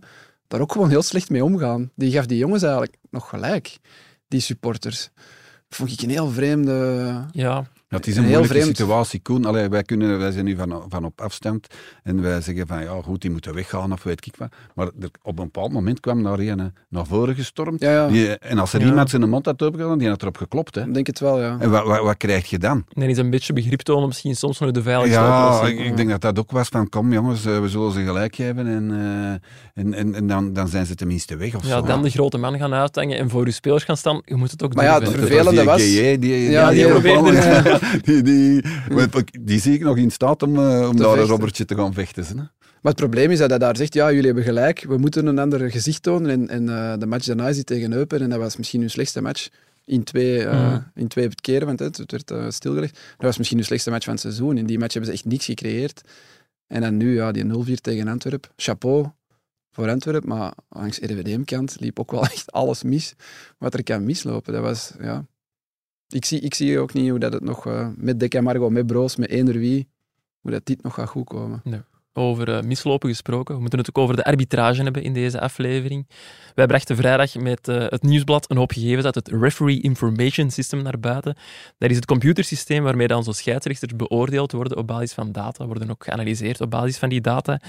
daar ook gewoon heel slecht mee omgaan. Die gaf die jongens eigenlijk nog gelijk, die supporters. Vond ik een heel vreemde... Ja, Ja, het is Een een heel moeilijke vreemd- situatie, Koen. Allee, wij, kunnen, wij zijn nu van, van op afstand en wij zeggen van ja, goed, die moeten weggaan of weet ik wat. Maar er, op een bepaald moment kwam daar een eh, naar voren gestormd. Ja, ja, Die, en als er Ja. iemand zijn mond had opengedaan, die had erop geklopt. Hè. ik denk het wel, ja. En wat, wat, wat krijg je dan? en is een beetje begrip tonen, misschien soms nog de veiligste Ja, ik, ik denk dat dat ook was van kom jongens, eh, we zullen ze gelijk geven en, eh, en, en, en dan, dan zijn ze tenminste weg of Ja, zo. dan de grote man gaan uithangen en voor uw spelers gaan staan. Je moet het ook Maar ja, het Dat vervelende die was- die, Ja, die, die die, probeerde die, die, die, die zie ik nog in staat om, eh, om daar een vechten. robbertje te gaan vechten. Hè? Maar het probleem is dat hij daar zegt, ja, jullie hebben gelijk, we moeten een ander gezicht tonen. En, en eh, de match daarna is hij tegen Eupen en dat was misschien hun slechtste match in twee, eh, Mm. in twee keren, want het, werd stilgelegd. Dat was misschien hun slechtste match van het seizoen. In die match hebben ze echt niks gecreëerd. En dan nu, ja, die 0-4 tegen Antwerpen. Chapeau voor Antwerpen, maar langs RWDM-kant liep ook wel echt alles mis wat er kan mislopen. Dat was, ja... Ik zie, ik zie ook niet hoe dat het nog eh, met Dek en Margot, met Broos, met eender wie, hoe dat dit nog gaat goed komen. Over eh, mislopen gesproken. We moeten het ook over de arbitrage hebben in deze aflevering. Wij brachten vrijdag met eh, het nieuwsblad een hoop gegevens uit het Referee Information System naar buiten. Dat is het computersysteem waarmee dan zo scheidsrechters beoordeeld worden op basis van data, worden ook geanalyseerd op basis van die data.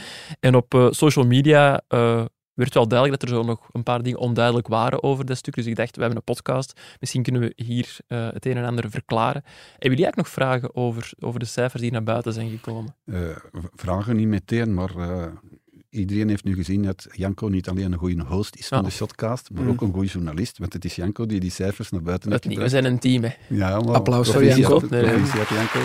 En op social media werd wel duidelijk dat er zo nog een paar dingen onduidelijk waren over dat stuk. Dus ik dacht, we hebben een podcast, misschien kunnen we hier eh, het een en ander verklaren. Hebben jullie eigenlijk nog vragen over, over de cijfers die naar buiten zijn gekomen? Eh, vragen niet meteen, maar eh, iedereen heeft nu gezien dat Janko niet alleen een goede host is van Ja. de Shotcast, maar Mm. ook een goede journalist. Want het is Janko die die cijfers naar buiten heeft niet, we zijn een team, hè. Ja, maar Applaus voor proficiat- Janko. Nee, nee. proficiat, Janko.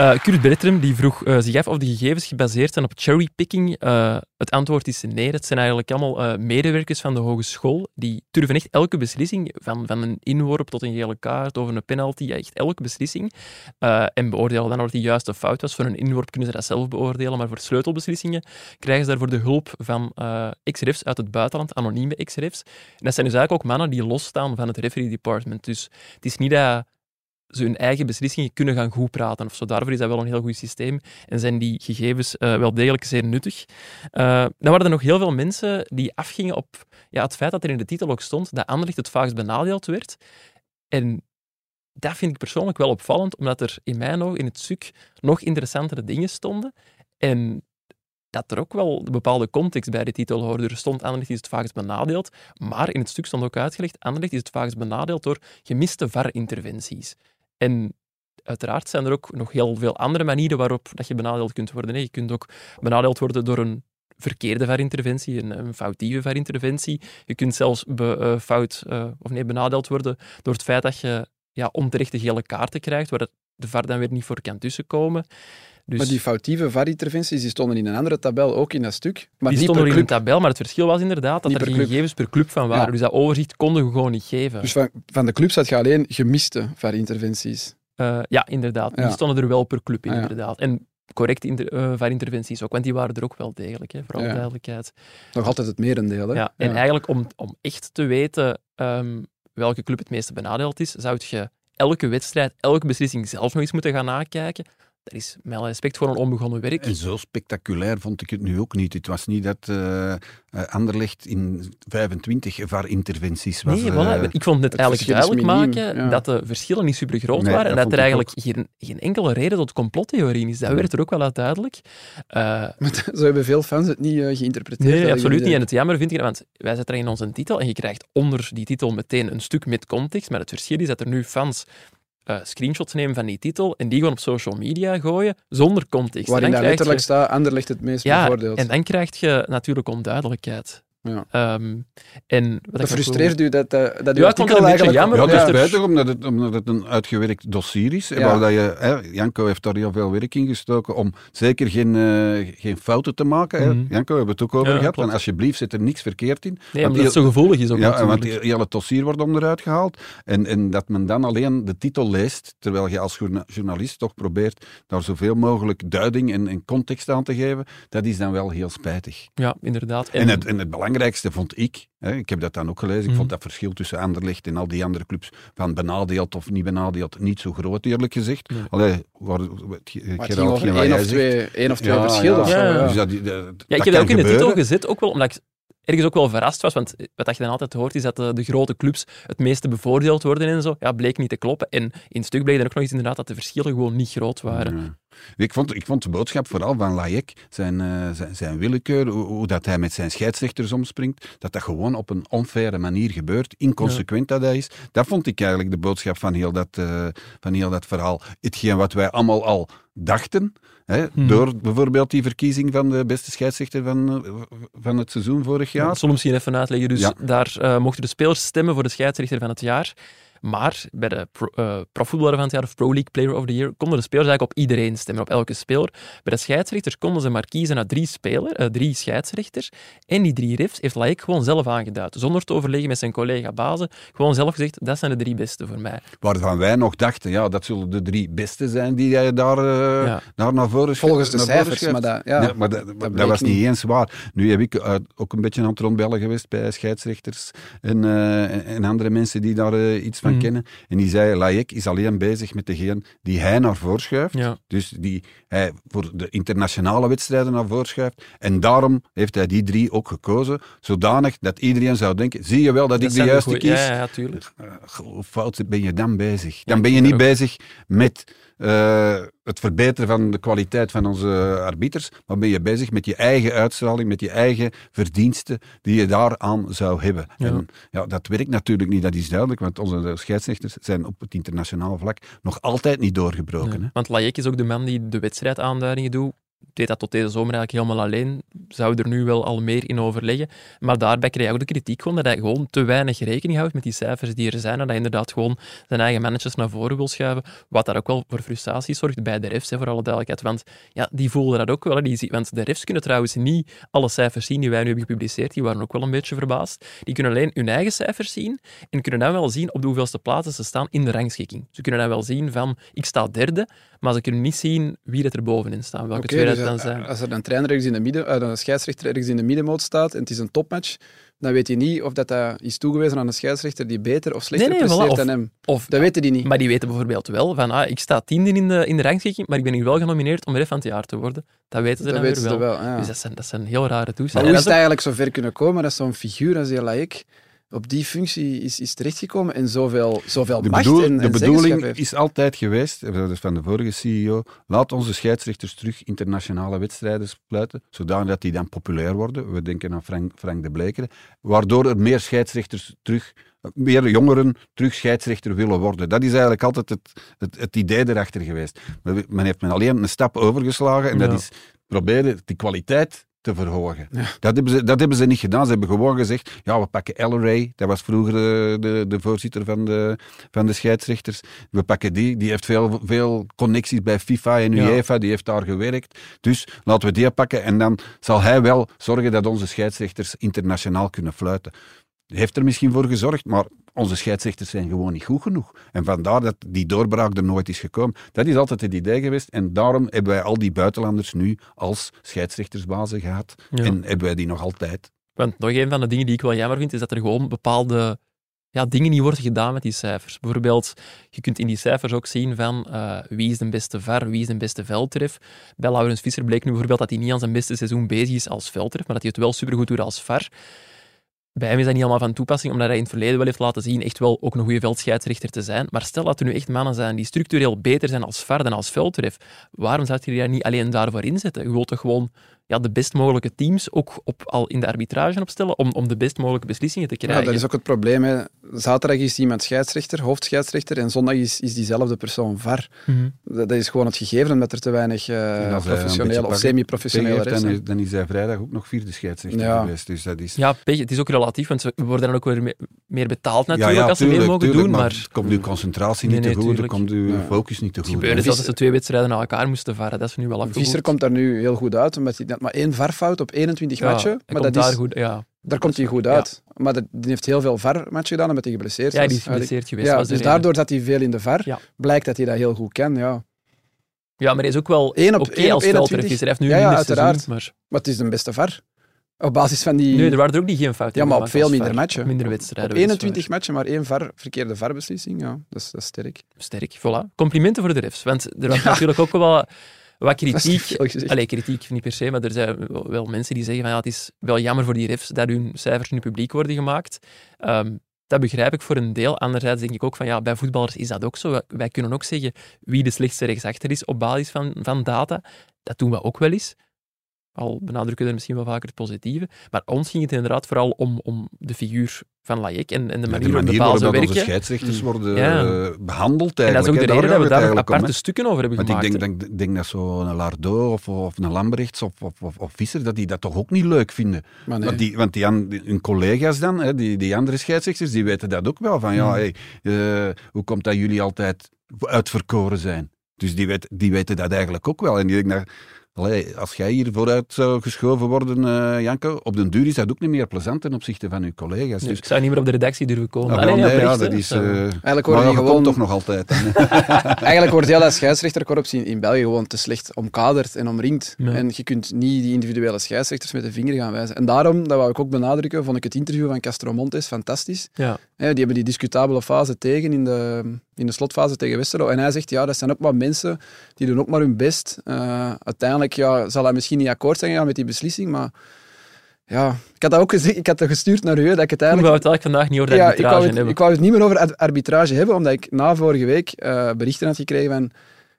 Uh, Kurt Bertram die vroeg uh, zich af of de gegevens gebaseerd zijn op cherrypicking. Uh, het antwoord is nee. Het zijn eigenlijk allemaal medewerkers van de hogeschool. Die durven echt elke beslissing, van, van een inworp tot een gele kaart of een penalty, echt elke beslissing. en beoordelen dan of die juist of fout was. Voor een inworp kunnen ze dat zelf beoordelen, maar voor sleutelbeslissingen krijgen ze daarvoor de hulp van ex-refs uit het buitenland, anonieme ex-refs. En dat zijn dus eigenlijk ook mannen die losstaan van het referee department. Dus het is niet dat ze hun eigen beslissingen kunnen gaan goed praten. Of zo. Daarvoor is dat wel een heel goed systeem en zijn die gegevens uh, wel degelijk zeer nuttig. Uh, dan waren er nog heel veel mensen die afgingen op ja, het feit dat er in de titel ook stond dat Anderlecht het vaakst benadeeld werd. En dat vind ik persoonlijk wel opvallend, omdat er in mijn ogen in het stuk nog interessantere dingen stonden. En dat er ook wel een bepaalde context bij de titel hoorde. Er stond Anderlecht is het vaakst benadeeld, maar in het stuk stond ook uitgelegd Anderlecht is het vaakst benadeeld door gemiste VAR-interventies. En uiteraard zijn er ook nog heel veel andere manieren waarop dat je benadeeld kunt worden. Je kunt ook benadeeld worden door een verkeerde VAR-interventie, een, foutieve VAR-interventie. Je kunt zelfs be, uh, fout, uh, of nee, benadeeld worden door het feit dat je ja, onterechte gele kaarten krijgt, waar de VAR dan weer niet voor kan tussenkomen. Dus... Maar die foutieve VAR-interventies die stonden in een andere tabel, ook in dat stuk. Maar die stonden in een tabel, maar het verschil was inderdaad dat er geen gegevens per club van waren. Dus dat overzicht konden we gewoon niet geven. Dus van, van de clubs had je alleen gemiste VAR-interventies? Uh, ja, inderdaad. Die stonden er wel per club in, ah, inderdaad. En correcte inter, uh, VAR-interventies ook, want die waren er ook wel degelijk, hè, voor alle duidelijkheid. Nog altijd het merendeel, hè? Ja, en eigenlijk om, om echt te weten um, welke club het meeste benadeeld is, zou je elke wedstrijd, elke beslissing zelf nog eens moeten gaan nakijken dat is met respect voor een onbegonnen werk. En zo spectaculair vond ik het nu ook niet. Het was niet dat uh, Anderlecht in 25 VAR-interventies was. Nee, voilà. ik vond het, eigenlijk duidelijk maken dat de verschillen niet super groot waren en dat er eigenlijk geen, geen, enkele reden tot complottheorieën is. Dat werd er ook wel uit duidelijk. Uh, zo hebben veel fans het niet geïnterpreteerd. Nee, absoluut niet. En het jammer vind ik, want wij zetten er in onze titel en je krijgt onder die titel meteen een stuk met context, maar het verschil is dat er nu fans uh, screenshots nemen van die titel en die gewoon op social media gooien, zonder context. Waarin daar letterlijk je... staat, Anderlecht het meest ja, bevoordeeld. en dan krijg je natuurlijk onduidelijkheid. Ja. Um, en wat dat frustreert u dat, uh, dat ja, artikel het eigenlijk... Jammer, ja, het is spijtig omdat het, omdat het een uitgewerkt dossier is. Ja. dat je, hè, Janko heeft daar heel veel werk in gestoken om zeker geen, uh, geen fouten te maken. Mm -hmm. Janko, we hebben het ook over ja, gehad. En alsjeblieft zit er niks verkeerd in. Nee, omdat het zo gevoelig is ook Ja, want het hele dossier wordt onderuit gehaald. En, en dat men dan alleen de titel leest, terwijl je als journalist toch probeert daar zoveel mogelijk duiding en, en context aan te geven, dat is dan wel heel spijtig. Ja, inderdaad. En, en het, en het belangrijkste belangrijkste vond ik, hè, ik heb dat dan ook gelezen, ik vond mhm. dat verschil tussen Anderlecht en al die andere clubs van benadeeld of niet benadeeld niet zo groot, eerlijk gezegd. Nee. Allee, waar, Gerald, één of twee, één of twee ja, verschil. Ja, of zo, ja. Dus dat, dat, ja, ik heb dat ook in de titel gezet, ook wel omdat ik ergens ook wel verrast was, want wat je dan altijd hoort is dat de, de, grote clubs het meeste bevoordeeld worden en zo. Ja, bleek niet te kloppen. En in het stuk bleek dan ook nog eens inderdaad dat de verschillen gewoon niet groot waren. Ik vond, ik vond de boodschap vooral van Layek, zijn, uh, zijn, zijn, willekeur, hoe, hoe, dat hij met zijn scheidsrechters omspringt, dat dat gewoon op een onfaire manier gebeurt, inconsequent dat hij is. Dat vond ik eigenlijk de boodschap van heel dat, uh, van heel dat verhaal. Hetgeen wat wij allemaal al dachten, hè, hmm. door bijvoorbeeld die verkiezing van de beste scheidsrechter van, eh, van het seizoen vorig jaar. Ja, zal misschien even uitleggen. Dus ja. daar uh, mochten de spelers stemmen voor de scheidsrechter van het jaar. Maar bij de pro, uh, profvoetballer van het jaar of Pro League Player of the Year konden de spelers eigenlijk op iedereen stemmen, op elke speler. Bij de scheidsrechters konden ze maar kiezen naar drie, speler, uh, drie scheidsrechters. En die drie refs heeft Laik gewoon zelf aangeduid. Zonder te overleggen met zijn collega Bazen. Gewoon zelf gezegd, dat zijn de drie beste voor mij. Waarvan wij nog dachten, ja, dat zullen de drie beste zijn die jij daar, uh, ja. daar naar voren Volgens de cijfers, maar dat, ja, maar dat, dat, was niet eens waar. Nu heb ik ook een beetje aan het rondbellen geweest bij scheidsrechters en, en andere mensen die daar iets van van mhm. kennen. En die zei, Layek is alleen bezig met degene die hij naar voren schuift. Dus die hij voor de internationale wedstrijden naar voren schuift. En daarom heeft hij die drie ook gekozen, zodanig dat iedereen zou denken, zie je wel dat, ik de juiste kies? Ja, ja, tuurlijk. Uh, hoe fout ben je dan bezig? Dan ben je niet bezig met uh, het verbeteren van de kwaliteit van onze arbiters, maar ben je bezig met je eigen uitstraling, met je eigen verdiensten die je daaraan zou hebben. Ja. En ja, dat werkt natuurlijk niet, dat is duidelijk, want onze scheidsrechters zijn op het internationale vlak nog altijd niet doorgebroken. hè? Want Lajek is ook de man die de wedstrijdaanduidingen doet deed dat tot deze zomer eigenlijk helemaal alleen. Zou er nu wel al meer in overleggen. Maar daarbij kreeg hij ook de kritiek gewoon dat hij gewoon te weinig rekening houdt met die cijfers die er zijn. En dat hij inderdaad gewoon zijn eigen managers naar voren wil schuiven. Wat daar ook wel voor frustratie zorgt bij de refs, hè, voor alle duidelijkheid. Want ja, die voelden dat ook wel. Hè. Die, want de refs kunnen trouwens niet alle cijfers zien die wij nu hebben gepubliceerd. Die waren ook wel een beetje verbaasd. Die kunnen alleen hun eigen cijfers zien en kunnen dan wel zien op de hoeveelste plaatsen ze staan in de rangschikking. Ze kunnen dan wel zien van, ik sta derde, maar ze kunnen niet zien wie er bovenin staat, welke dat dan zijn. Als er een trainer ergens in de midden, eh, een scheidsrechter ergens in de middenmoot staat en het is een topmatch, dan weet je niet of dat, dat is toegewezen aan een scheidsrechter die beter of slechter Nee, nee, voilà. presteert Of- dan hem. Of, Dat weten die niet. maar die weten bijvoorbeeld wel van, ah, ik sta tiende in de, in de rangschikking, maar ik ben hier wel genomineerd om ref van het jaar te worden. Dat weten ze dat dan weten weer wel. wel. ja. Dus dat zijn, dat zijn heel rare Maar toestanden. hoe is het eigenlijk zo ver kunnen komen dat zo'n figuur als die Laik op die functie is, is terechtgekomen en zoveel, zoveel De, macht bedoel- en, de en bedoeling is altijd geweest, dat is van de vorige CEO, laat onze scheidsrechters terug internationale wedstrijden fluiten, zodat die dan populair worden. We denken aan Frank, Frank de Blekeren. Waardoor er meer scheidsrechters terug, meer jongeren terug scheidsrechter willen worden. Dat is eigenlijk altijd het, het, het idee erachter geweest. Men heeft men alleen een stap overgeslagen en dat is proberen die kwaliteit te verhogen. Dat, hebben ze, dat hebben ze niet gedaan. Ze hebben gewoon gezegd, ja, we pakken Elleray, dat was vroeger de, de, de voorzitter van de, van de scheidsrechters. We pakken die, die heeft veel, veel connecties bij FIFA en Ja. UEFA, die heeft daar gewerkt. Dus laten we die pakken en dan zal hij wel zorgen dat onze scheidsrechters internationaal kunnen fluiten. Heeft er misschien voor gezorgd, maar onze scheidsrechters zijn gewoon niet goed genoeg. En vandaar dat die doorbraak er nooit is gekomen. Dat is altijd het idee geweest. En daarom hebben wij al die buitenlanders nu als scheidsrechtersbazen gehad. Ja. En hebben wij die nog altijd. Want nog een van de dingen die ik wel jammer vind, is dat er gewoon bepaalde ja, dingen niet worden gedaan met die cijfers. Bijvoorbeeld, je kunt in die cijfers ook zien van eh, wie is de beste VAR, wie is de beste veldtref. Bij Laurens Visser bleek nu bijvoorbeeld dat hij niet aan zijn beste seizoen bezig is als veldtref, maar dat hij het wel supergoed doet als VAR. Bij hem is dat niet allemaal van toepassing, omdat hij in het verleden wel heeft laten zien echt wel ook een goede veldscheidsrechter te zijn. Maar stel dat er nu echt mannen zijn die structureel beter zijn als VAR dan als veldtref, waarom zou je daar niet alleen daarvoor inzetten? Je wilt toch gewoon ja, de best mogelijke teams ook op, al in de arbitrage opstellen om, om de best mogelijke beslissingen te Ja, krijgen. dat is ook het probleem. Hè. Zaterdag is iemand scheidsrechter, hoofdscheidsrechter, en zondag is, is diezelfde persoon VAR. Mhm. Dat, dat is gewoon het gegeven, omdat er te weinig eh, een professionele of semi-professionele refs dan, zijn. is- dan is hij vrijdag ook nog vierde scheidsrechter Ja. geweest. Dus dat is... Ja, pech, het is ook relatief, want we worden dan ook weer me- meer betaald natuurlijk ja, ja, als ze meer mogen tuurlijk, doen. maar Maar, komt uw concentratie Nee, niet nee, te goed, komt uw Ja. focus niet te het goed. gebeurde hè. zelfs dat ze twee wedstrijden na elkaar moesten varen. Dat is nu wel afgevoerd. Visser komt daar nu heel goed uit, omdat hij maar één VAR-fout op 21 ja, matchen. Maar dat is, daar, goed, ja. daar komt hij goed Ja. uit. Maar dat, die heeft heel veel VAR-matchen gedaan, omdat hij geblesseerd ja, was. die is geblesseerd geweest. Ja, dus daardoor dat hij veel in de VAR, Ja. blijkt dat hij dat heel goed kan. Ja. Ja, maar hij is ook wel oké één op als 21. veldtref. Hij heeft nu Ja, ja, seizoen, uiteraard. maar... Maar het is de beste VAR. Op basis van die... Nee, er waren er ook niet geen fouten. Ja, maar op veel minder matchen. Minder wedstrijden. Op weliswaar. 21 matchen, maar één VAR, verkeerde VAR-beslissing. Ja, dat is, dat is sterk. Sterk, voilà. Complimenten voor de refs. Want er was natuurlijk ook wel wat kritiek. Allee, kritiek niet per se, maar er zijn wel- mensen die zeggen van ja, het is wel jammer voor die refs dat hun cijfers nu publiek worden gemaakt. Ehm, dat begrijp ik voor een deel. Anderzijds denk ik ook van ja, bij voetballers is dat ook zo. Wij- Wij kunnen ook zeggen wie de slechtste rechtsachter is op basis van, van data. Dat doen we ook wel eens. Al benadrukken we er misschien wel vaker het positieve. Maar ons ging het inderdaad vooral om, om de figuur van Lajek en, en de Ja, manier de waarop manier waarop onze scheidsrechters worden Ja. eh, behandeld En dat is ook eigenlijk. de reden dat we daar aparte eigenlijk om, stukken over hebben. Want ik gemaakt. denk, denk, denk dat zo'n Lardo of, of een Lambrechts of, of, of, of Visser, dat die dat toch ook niet leuk vinden. Maar nee. Want, die, want die, hun collega's dan, hè, die, die andere scheidsrechters, die weten dat ook wel. Van ja, Hmm. hey, eh, hoe komt dat jullie altijd uitverkoren zijn? Dus die, weet, die weten dat eigenlijk ook wel. En die denken, allee, als jij hier vooruit zou geschoven worden, eh Janke, op den duur is dat ook niet meer plezant ten opzichte van uw collega's. Dus Dus, ik zou niet meer op de redactie durven komen. Ah, Allee, nee, ja, dat is... Eh, Eigenlijk maar worden je gewoon... toch nog altijd. hè. Eigenlijk wordt heel dat scheidsrechterkorps in, in België gewoon te slecht omkaderd en omringd. Ja. En je kunt niet die individuele scheidsrechters met de vinger gaan wijzen. En daarom, dat wou ik ook benadrukken, vond ik het interview van Castro Montes fantastisch. Ja. Die hebben die discutabele fase tegen in de, in de slotfase tegen Westerlo. En hij zegt, ja, dat zijn ook maar mensen, die doen ook maar hun best. Eh, uiteindelijk ja, zal hij misschien niet akkoord zijn gegaan met die beslissing, maar ja, ik had dat ook gezegd, ik had dat gestuurd naar u, dat ik het Ik wou eigenlijk... het eigenlijk vandaag niet over de Ja, ik wou, arbitrage het, hebben. ik wou het niet meer over ar- arbitrage hebben, omdat ik na vorige week eh, berichten had gekregen van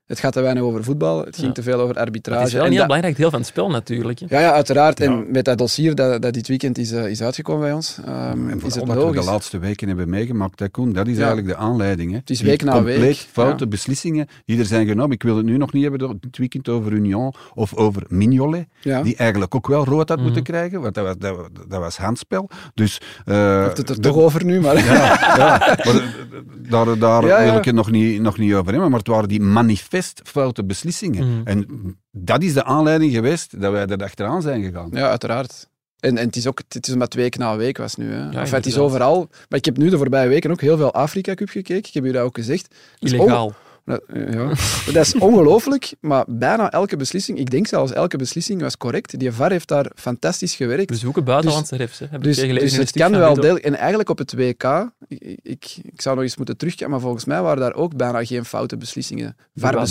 het gaat te weinig over voetbal, het ging Ja. te veel over arbitrage. is wel een En heel belangrijk deel van het spel natuurlijk. hè. ja, ja, uiteraard. Ja. En met dat dossier dat, dat dit weekend is, eh, is uitgekomen bij ons, ehm, En is het we de laatste weken hebben meegemaakt, hè, Koen, dat is Ja. eigenlijk de aanleiding. Hè. Het is Die week na compleet week, foute ja. beslissingen die er zijn genomen. Ik wil het nu nog niet hebben dit weekend over Union of over Mignolet, Ja. die eigenlijk ook wel rood had Mhm. moeten krijgen, want dat was, dat, was- dat was handspel. Dus, eh, heeft het er de- toch over nu, maar... Ja, ja, maar eh, daar, daar Ja, ja. wil ik het nog niet, nog niet over hebben, maar het waren die manifest foute beslissingen. Mhm. En dat is de aanleiding geweest dat wij er achteraan zijn gegaan. Ja, uiteraard. En, en het is ook het is maar week na week was nu. Hè. Enfin, het is overal. Maar ik heb nu de voorbije weken ook heel veel Afrika Cup gekeken. Ik heb u dat ook gezegd. Is Illegaal. Dat, ja. Maar dat is ongelooflijk, maar bijna elke beslissing, ik denk zelfs elke beslissing was correct. Die VAR heeft daar fantastisch gewerkt. We zoeken buitenlandse refs. Hè. Heb ik Dus, dus het kan wel deel. En eigenlijk op het WK, ik, ik, ik zou nog eens moeten terugkijken, maar volgens mij waren daar ook bijna geen foute beslissingen.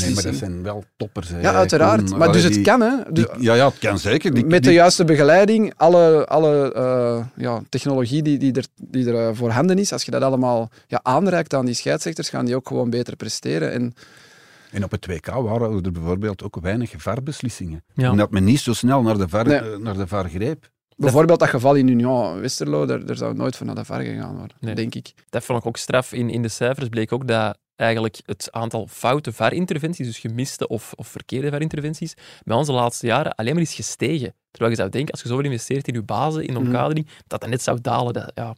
Nee, maar dat zijn wel toppers. hè. ja, uiteraard. Maar dus het kan, hè. die- Dus- ja, ja, het kan zeker. Die, met die- de juiste begeleiding, alle, alle eh, ja, technologie die, die er, die er eh, voorhanden is, als je dat allemaal ja, aanreikt aan die scheidsrechters, gaan die ook gewoon beter presteren. En En op het WK waren er bijvoorbeeld ook weinig VAR-beslissingen. Ja. Omdat men niet zo snel naar de VAR, Nee. eh, naar de VAR greep. bijvoorbeeld dat geval in Union Westerlo, daar, daar zou nooit voor naar de VAR gegaan worden, Nee. denk ik. Dat vond ik ook straf. In, in de cijfers bleek ook dat eigenlijk het aantal foute VAR-interventies, dus gemiste of, of verkeerde VAR-interventies, bij ons de laatste jaren alleen maar is gestegen. Terwijl je zou denken, als je zoveel investeert in je bazen, in de Mhm. omkadering, dat dat net zou dalen. Dat, ja,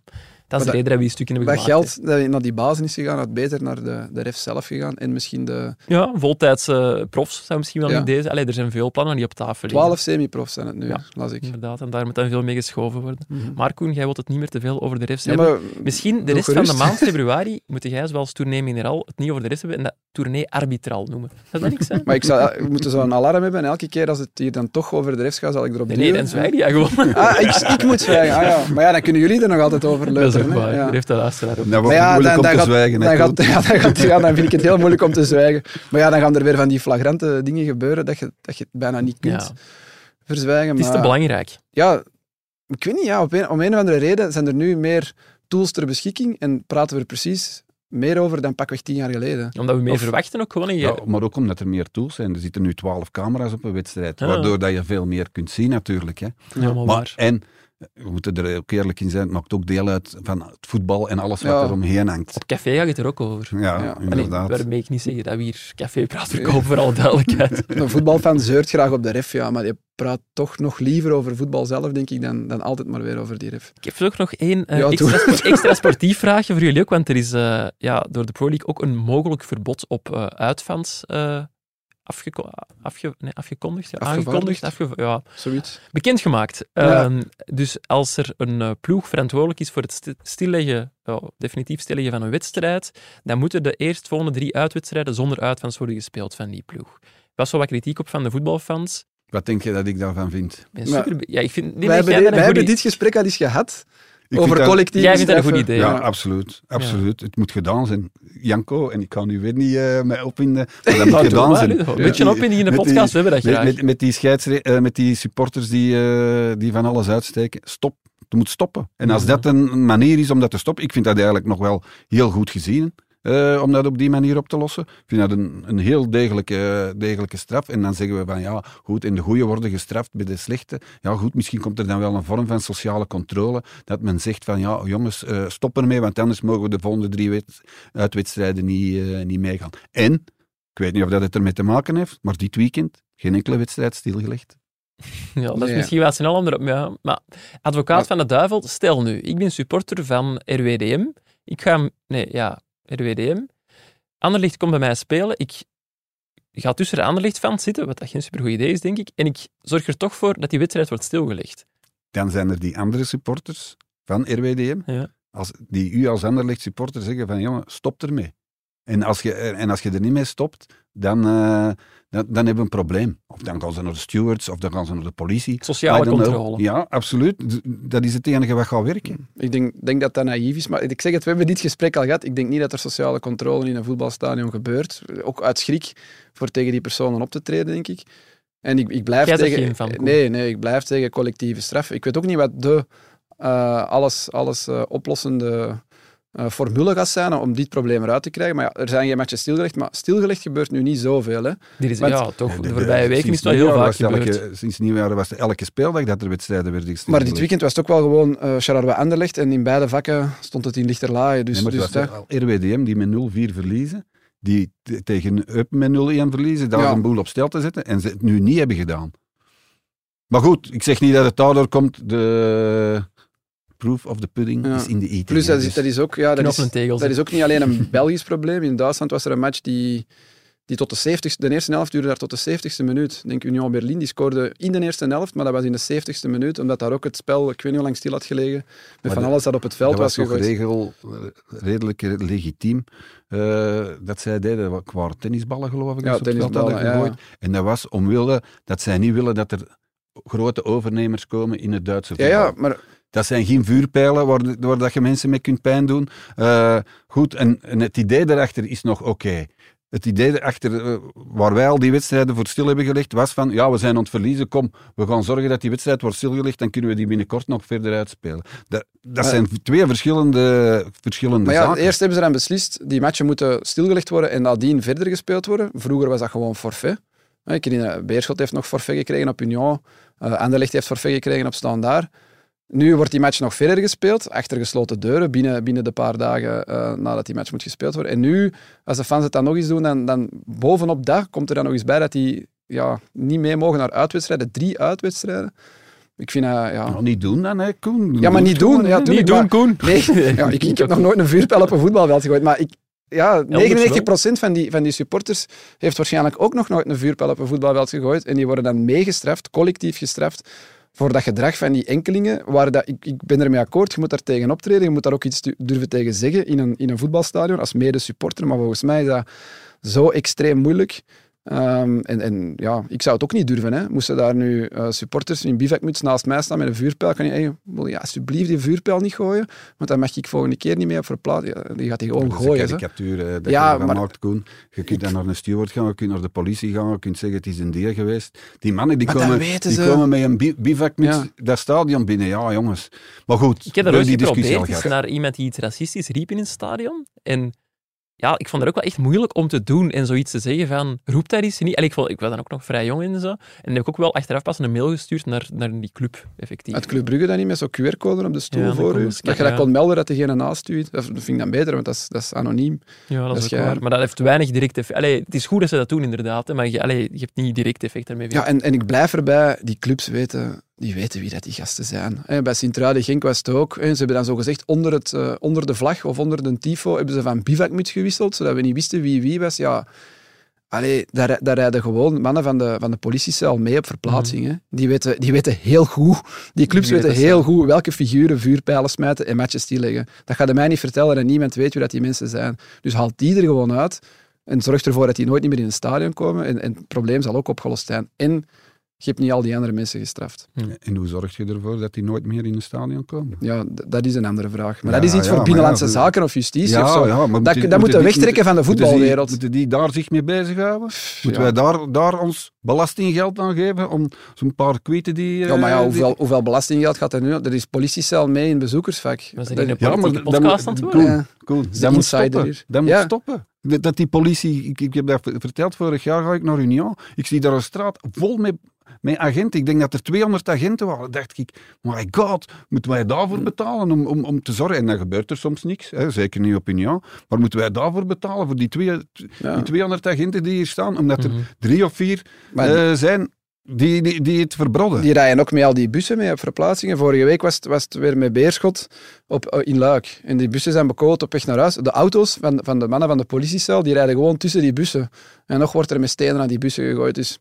dat is Maar de reden dat we die stukken hebben Dat gemaakt. geld dat naar die bazen is gegaan, had beter naar de, de ref zelf gegaan en misschien de. Ja, voltijdse profs zou misschien wel Ja. in deze... Allee, er zijn veel plannen die op tafel liggen. 12 semi-profs zijn het nu, Ja. las ik. Inderdaad, en daar moet dan veel mee geschoven worden. Mhm. Maar Koen, jij wilt het niet meer te veel over de refs Ja, hebben. Misschien de rest van de maand februari moet jij zoals tournee mineraal het niet over de rest hebben en dat tournee arbitral noemen. Zou dat niks zijn? maar ik zou, we moeten zo'n alarm hebben en elke keer als het hier dan toch over de refs gaat, zal ik erop Nee, nee, duwen. dan zwijg je gewoon. Ah, ik, ik moet zwijgen. Ah, ja. Maar ja, dan kunnen jullie er nog altijd over Dat Ja. Heeft de luisteraar ook. Dat wordt Maar ja, moeilijk dan, om dan te gaat, zwijgen. dan, gaat, ja, dan, gaat, ja, dan vind ik het heel moeilijk om te zwijgen. Maar ja, dan gaan er weer van die flagrante dingen gebeuren dat je, dat je het bijna niet kunt Ja. verzwijgen. Het is maar, te belangrijk. Ja, ik weet niet, ja, op een, om een of andere reden zijn er nu meer tools ter beschikking en praten we er precies meer over dan pakweg tien jaar geleden. Omdat we meer Of- verwachten ook gewoon. Je, Ja, maar ook omdat er meer tools zijn. Er zitten nu twaalf camera's op een wedstrijd, Ah. waardoor dat je veel meer kunt zien natuurlijk. Hè. Helemaal Maar, waar. en, we moeten er ook eerlijk in zijn, het maakt ook deel uit van het voetbal en alles wat Ja. er omheen hangt. Op café gaat het er ook over. Ja, Ja. Allee, inderdaad. waarmee ik niet zeggen dat we hier cafépraat verkopen, voor alle duidelijkheid. Een voetbalfan zeurt graag op de ref, ja, maar je praat toch nog liever over voetbal zelf, denk ik, dan, dan altijd maar weer over die ref. Ik heb ook nog één eh, Ja, extra, spo- extra sportief vraagje voor jullie ook, want er is eh, ja, door de Pro League ook een mogelijk verbod op eh uitfans eh, afgeko- afge- nee, afgekondigd, ja, aangekondigd, afge- ja, Zoiets. bekendgemaakt. Ja. Ehm, dus als er een eh, ploeg verantwoordelijk is voor het sti- stilleggen, definitief stilleggen van een wedstrijd, dan moeten de eerstvolgende drie uitwedstrijden zonder uitfans worden gespeeld van die ploeg. Er was wel wat kritiek op van de voetbalfans. Wat denk je dat ik daarvan vind? Ben super... Ja, ik vind... Nee, hebben, wij dit gesprek al eens gehad Ik over vind dat- collectieve Jij vindt dat een goed idee, Ja, Ja. absoluut. absoluut. Het moet gedaan zijn. Janko, en ik kan nu weer niet eh mij opwinden, maar dat moet Nou, gedaan zijn. Een beetje die- op in die met podcast, we hebben dat met, graag. met, met die, scheidsre- eh, met die supporters die, eh, die van alles uitsteken. Stop. Het moet stoppen. En als dat een manier is om dat te stoppen, ik vind dat eigenlijk nog wel heel goed gezien. Eh, om dat op die manier op te lossen. Ik vind dat een, een heel degelijke, degelijke straf. En dan zeggen we van ja, goed, en de goede worden gestraft bij de slechte. Ja, goed, misschien komt er dan wel een vorm van sociale controle. Dat men zegt van ja, jongens, eh, stop ermee, want anders mogen we de volgende drie wed- uitwedstrijden niet, eh, niet meegaan. En, ik weet niet of dat het ermee te maken heeft, maar dit weekend geen enkele wedstrijd stilgelegd. Ja, dat is Nee. misschien wel snel om. Ja. Maar advocaat Maar- van de duivel, stel nu, ik ben supporter van RWDM. Ik ga... hem- Nee, ja, RWDM. Anderlicht komt bij mij spelen. Ik ga tussen de Anderlicht van zitten, wat dat geen supergoed idee is, denk ik. En ik zorg er toch voor dat die wedstrijd wordt stilgelegd. Dan zijn er die andere supporters van RWDM, Ja. als, die u als Anderlecht supporter zeggen van jongen, stop ermee. En als je, en als je er niet mee stopt, dan, eh, dan, dan hebben we een probleem. Of dan gaan ze naar de stewards, of dan gaan ze naar de politie. Sociale know. controle. Ja, absoluut. Dat is het enige wat gaat werken. Ik denk, denk dat dat naïef is, maar ik zeg het, we hebben dit gesprek al gehad. Ik denk niet dat er sociale controle in een voetbalstadion gebeurt. Ook uit schrik voor tegen die personen op te treden, denk ik. En ik, ik blijf Jij tegen... geen van, nee, nee, ik blijf tegen collectieve straf. Ik weet ook niet wat de eh, alles, alles eh, oplossende uh, formule gaat zijn om dit probleem eruit te krijgen. Maar ja, er zijn geen matches stilgelegd, maar stilgelegd gebeurt nu niet zoveel. Hè. Dit is, ja, toch, de, voorbije weken is het wel heel vaak gebeurd. Elke, sinds nieuwjaar was het elke speeldag dat er wedstrijden werden gespeeld. Maar dit weekend was het ook wel gewoon uh, Charleroi Anderlecht en in beide vakken stond het in lichterlaaien. Dus, nee, dus dat RWDM die met 0-4 verliezen, die tegen Up met 0-1 verliezen, daar ja. een boel op stel te zetten en ze het nu niet hebben gedaan. Maar goed, ik zeg niet dat het daardoor komt. De proof of the pudding is in de eating. Plus, dat, is, dus dat is ook, ja, dat is, dat is ook niet alleen een Belgisch probleem. In Duitsland was er een match die, die tot de 70 de eerste helft duurde daar tot de 70ste minuut. Ik denk Union Berlin, die scoorde in de eerste helft, maar dat was in de 70ste minuut, omdat daar ook het spel, ik weet niet hoe lang stil had gelegen, met van alles dat op het veld was, was gegooid. regel eh, redelijk legitiem. Uh, dat zij deden qua tennisballen, geloof ik. Ja, tennisballen, ja. En dat was omwille dat zij niet willen dat er grote overnemers komen in het Duitse voetbal. Ja, ja, maar... Dat zijn geen vuurpijlen waar, waar dat je mensen mee kunt pijn doen. Uh, goed, en, en, het idee daarachter is nog oké. Het idee erachter, uh, waar wij al die wedstrijden voor stil hebben gelegd, was van, ja, we zijn aan het verliezen, kom, we gaan zorgen dat die wedstrijd wordt stilgelegd, dan kunnen we die binnenkort nog verder uitspelen. Dat, dat zijn twee verschillende, verschillende maar ja, zaken. Eerst hebben ze dan beslist, die matchen moeten stilgelegd worden en nadien verder gespeeld worden. Vroeger was dat gewoon forfait. Ik herinner, Beerschot heeft nog forfait gekregen op Union. Uh, Anderlecht heeft forfait gekregen op Standaard. Nu wordt die match nog verder gespeeld, achter gesloten deuren, binnen, binnen de paar dagen uh, nadat die match moet gespeeld worden. En nu, als de fans het dan nog eens doen, dan, dan bovenop dat komt er dan nog eens bij dat die ja, niet mee mogen naar uitwedstrijden. Drie uitwedstrijden. Ik vind ja... Nou, niet doen dan, hè, Koen. Ja, maar niet doen. Ja, niet doen, Koen. Nee, ja, ik, ik heb nog nooit een vuurpijl op een voetbalveld gegooid, maar ik, ja, 99% van die, van die supporters heeft waarschijnlijk ook nog nooit een vuurpijl op een voetbalveld gegooid. En die worden dan meegestraft, collectief gestraft, voor dat gedrag van die enkelingen. Waar dat, ik, ik ben ermee akkoord, je moet daar tegen optreden, je moet daar ook iets durven tegen zeggen in een, in een voetbalstadion als mede-supporter. Maar volgens mij is dat zo extreem moeilijk Um, en, en, ja, ik zou het ook niet durven. Hè. Moesten daar nu uh, supporters in bivakmuts naast mij staan met een vuurpijl, kan je hey, wil je alsjeblieft die vuurpijl niet gooien, want dan mag ik volgende keer niet meer op verplaatsen. Ja, die gaat hij gewoon gooien. Dat is een karikatuur dat ja, je maar, maakt, Koen. Je kunt dan naar een steward gaan, je kunt naar de politie gaan, je kunt zeggen het is een dier geweest. Die mannen die, komen, die komen met een bivakmuts ja. dat stadion binnen. Ja, jongens. Maar goed, ik heb daar ooit geprobeerd, naar iemand die iets racistisch riep in een stadion. En ja, ik vond het ook wel echt moeilijk om te doen en zoiets te zeggen van, roep daar eens niet. En ik, vond, ik was dan ook nog vrij jong en zo. En dan heb ik ook wel achteraf pas een mail gestuurd naar, naar die club, effectief. Het Club Brugge dan niet met zo'n QR-code op de stoel voor u? Dat je dat kon melden dat degene naast u... Dat vind ik dan beter, want dat is, dat is anoniem. Ja, dat, is waar. Maar dat heeft weinig direct effect. Allee, het is goed dat ze dat doen, inderdaad, maar je, allee, je hebt niet direct effect daarmee. Ja, en, en ik blijf erbij, die clubs weten die weten wie dat die gasten zijn. Bij Sint-Truiden Genk was het ook. Ze hebben dan zo gezegd onder, het, uh, onder de vlag of onder de tifo hebben ze van bivakmuts gewisseld, zodat we niet wisten wie wie was. Ja, Allee, daar, daar rijden gewoon mannen van de, van de politiecel mee op verplaatsingen. Mm. Die, weten, die weten heel goed, die clubs die weten, heel goed welke figuren vuurpijlen smijten en matches stilleggen. Dat gaat mij niet vertellen en niemand weet wie dat die mensen zijn. Dus haal die er gewoon uit en zorg ervoor dat die nooit meer in een stadion komen en, en het probleem zal ook opgelost zijn. En je hebt niet al die andere mensen gestraft. Hm. En hoe zorg je ervoor dat die nooit meer in het stadion komen? Ja, dat is een andere vraag. Maar dat is iets voor binnenlandse zaken of justitie ja, of zo. Ja, maar dat, dat moeten we wegtrekken van de voetbalwereld. Moeten die, daar zich mee bezighouden? Moeten wij daar, daar ons belastinggeld aan geven om zo'n paar kwieten die... Ja, maar ja, eh, hoeveel, hoeveel belastinggeld gaat er nu? Er is politiecel mee in bezoekersvak. Een ja, maar podcast aan het worden. Cool. Dat moet stoppen. Dat moet stoppen. Dat die politie, ik, ik heb dat verteld, vorig jaar ga ik naar Union. Ik zie daar een straat vol met met agenten. Ik denk dat er 200 agenten waren. dacht ik, my god, moeten wij daarvoor betalen om, om, om te zorgen? En dan gebeurt er soms niks, hè, zeker niet op Union. Maar moeten wij daarvoor betalen, voor die, twee, die 200 agenten die hier staan? Omdat er mhm. drie of vier uh, zijn die, die, die het verbrodden. Die rijden ook met al die bussen mee op verplaatsingen. Vorige week was het, was het weer met Beerschot op, eh, in Luik. En die bussen zijn bekogeld op weg naar huis. De auto's van, van de mannen van de politiecel, die rijden gewoon tussen die bussen. En nog wordt er met stenen aan die bussen gegooid. Dus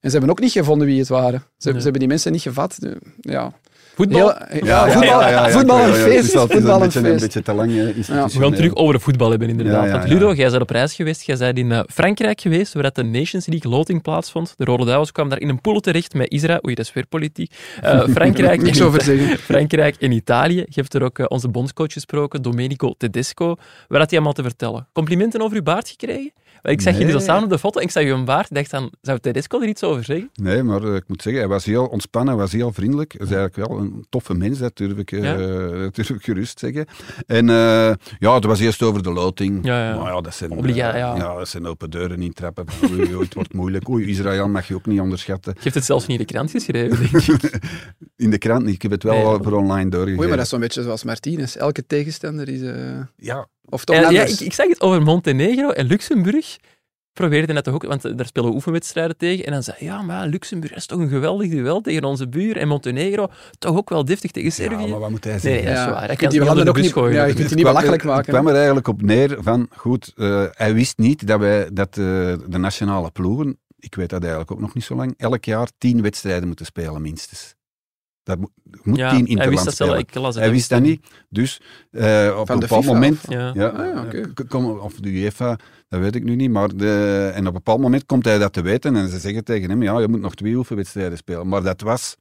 en ze hebben ook niet gevonden wie het waren. Ze, ze hebben die mensen niet gevat. Ja. Voetbal? ja, voetbal, voetbal en feest. Voetbal een beetje te lang. We gaan terug over de voetbal hebben, inderdaad. Want Ludo, jij bent op reis geweest. Jij bent in uh, Frankrijk geweest, waar de Nations League loting plaatsvond. De Rode Duivels kwamen daar in een pool terecht met Israël. Oei, dat is weer politiek. Uh, Frankrijk, Niks over zeggen. Frankrijk en Italië. Je hebt er ook uh, onze bondscoach gesproken, Domenico Tedesco. Waar had hij allemaal te vertellen? Complimenten over uw baard gekregen? Ik zag nee. jullie zo samen op de foto en ik zag je een baard. Ik dacht dan, zou Tedesco er iets over zeggen? Nee, maar ik moet zeggen, hij was heel ontspannen, hij was heel vriendelijk. Dat is eigenlijk wel een toffe mens, dat durf ik, eh, Ja? dat durf ik gerust zeggen. En eh, ja, het was eerst over de loting. Ja, ja. Maar ja, dat zijn, Obliga- eh, ja. dat zijn open deuren intrappen. Oei, oei, het wordt moeilijk. Oei, Israël mag je ook niet onderschatten. Je heeft het zelfs niet in de krant geschreven, denk ik. In de krant niet, ik heb het wel Nee. voor online doorgegeven. Oei, maar dat is zo'n beetje zoals Martinez. Elke tegenstander is... eh, Ja, Of toch Ja, ja, ik, ik zag het over Montenegro en Luxemburg. Probeerde net toch ook, want daar spelen we oefenwedstrijden tegen. En dan zei hij, ja, maar Luxemburg is toch een geweldig duel tegen onze buur. En Montenegro toch ook wel deftig tegen ja, Servië. maar wat moet hij zeggen? nee, dat is Ja, waar. Hij kan die landen ook niet- gooien. ja, je kunt die Het niet kwam belachelijk er- maken, Het kwam er eigenlijk op neer van, goed, eh, hij wist niet dat, wij, dat eh, de nationale ploegen, ik weet dat eigenlijk ook nog niet zo lang, elk jaar tien wedstrijden moeten spelen, minstens. Dat moet, Ja, tien hij wist interland dat zelf. spelen. Ik las het Hij wist dat niet, dus eh, op een bepaald FIFA, moment... of- Ja. Ja, Ah, of de UEFA, dat weet ik nu niet, maar de, en op een bepaald moment komt hij dat te weten en ze zeggen tegen hem, ja, je moet nog twee oefenwedstrijden spelen. Maar dat was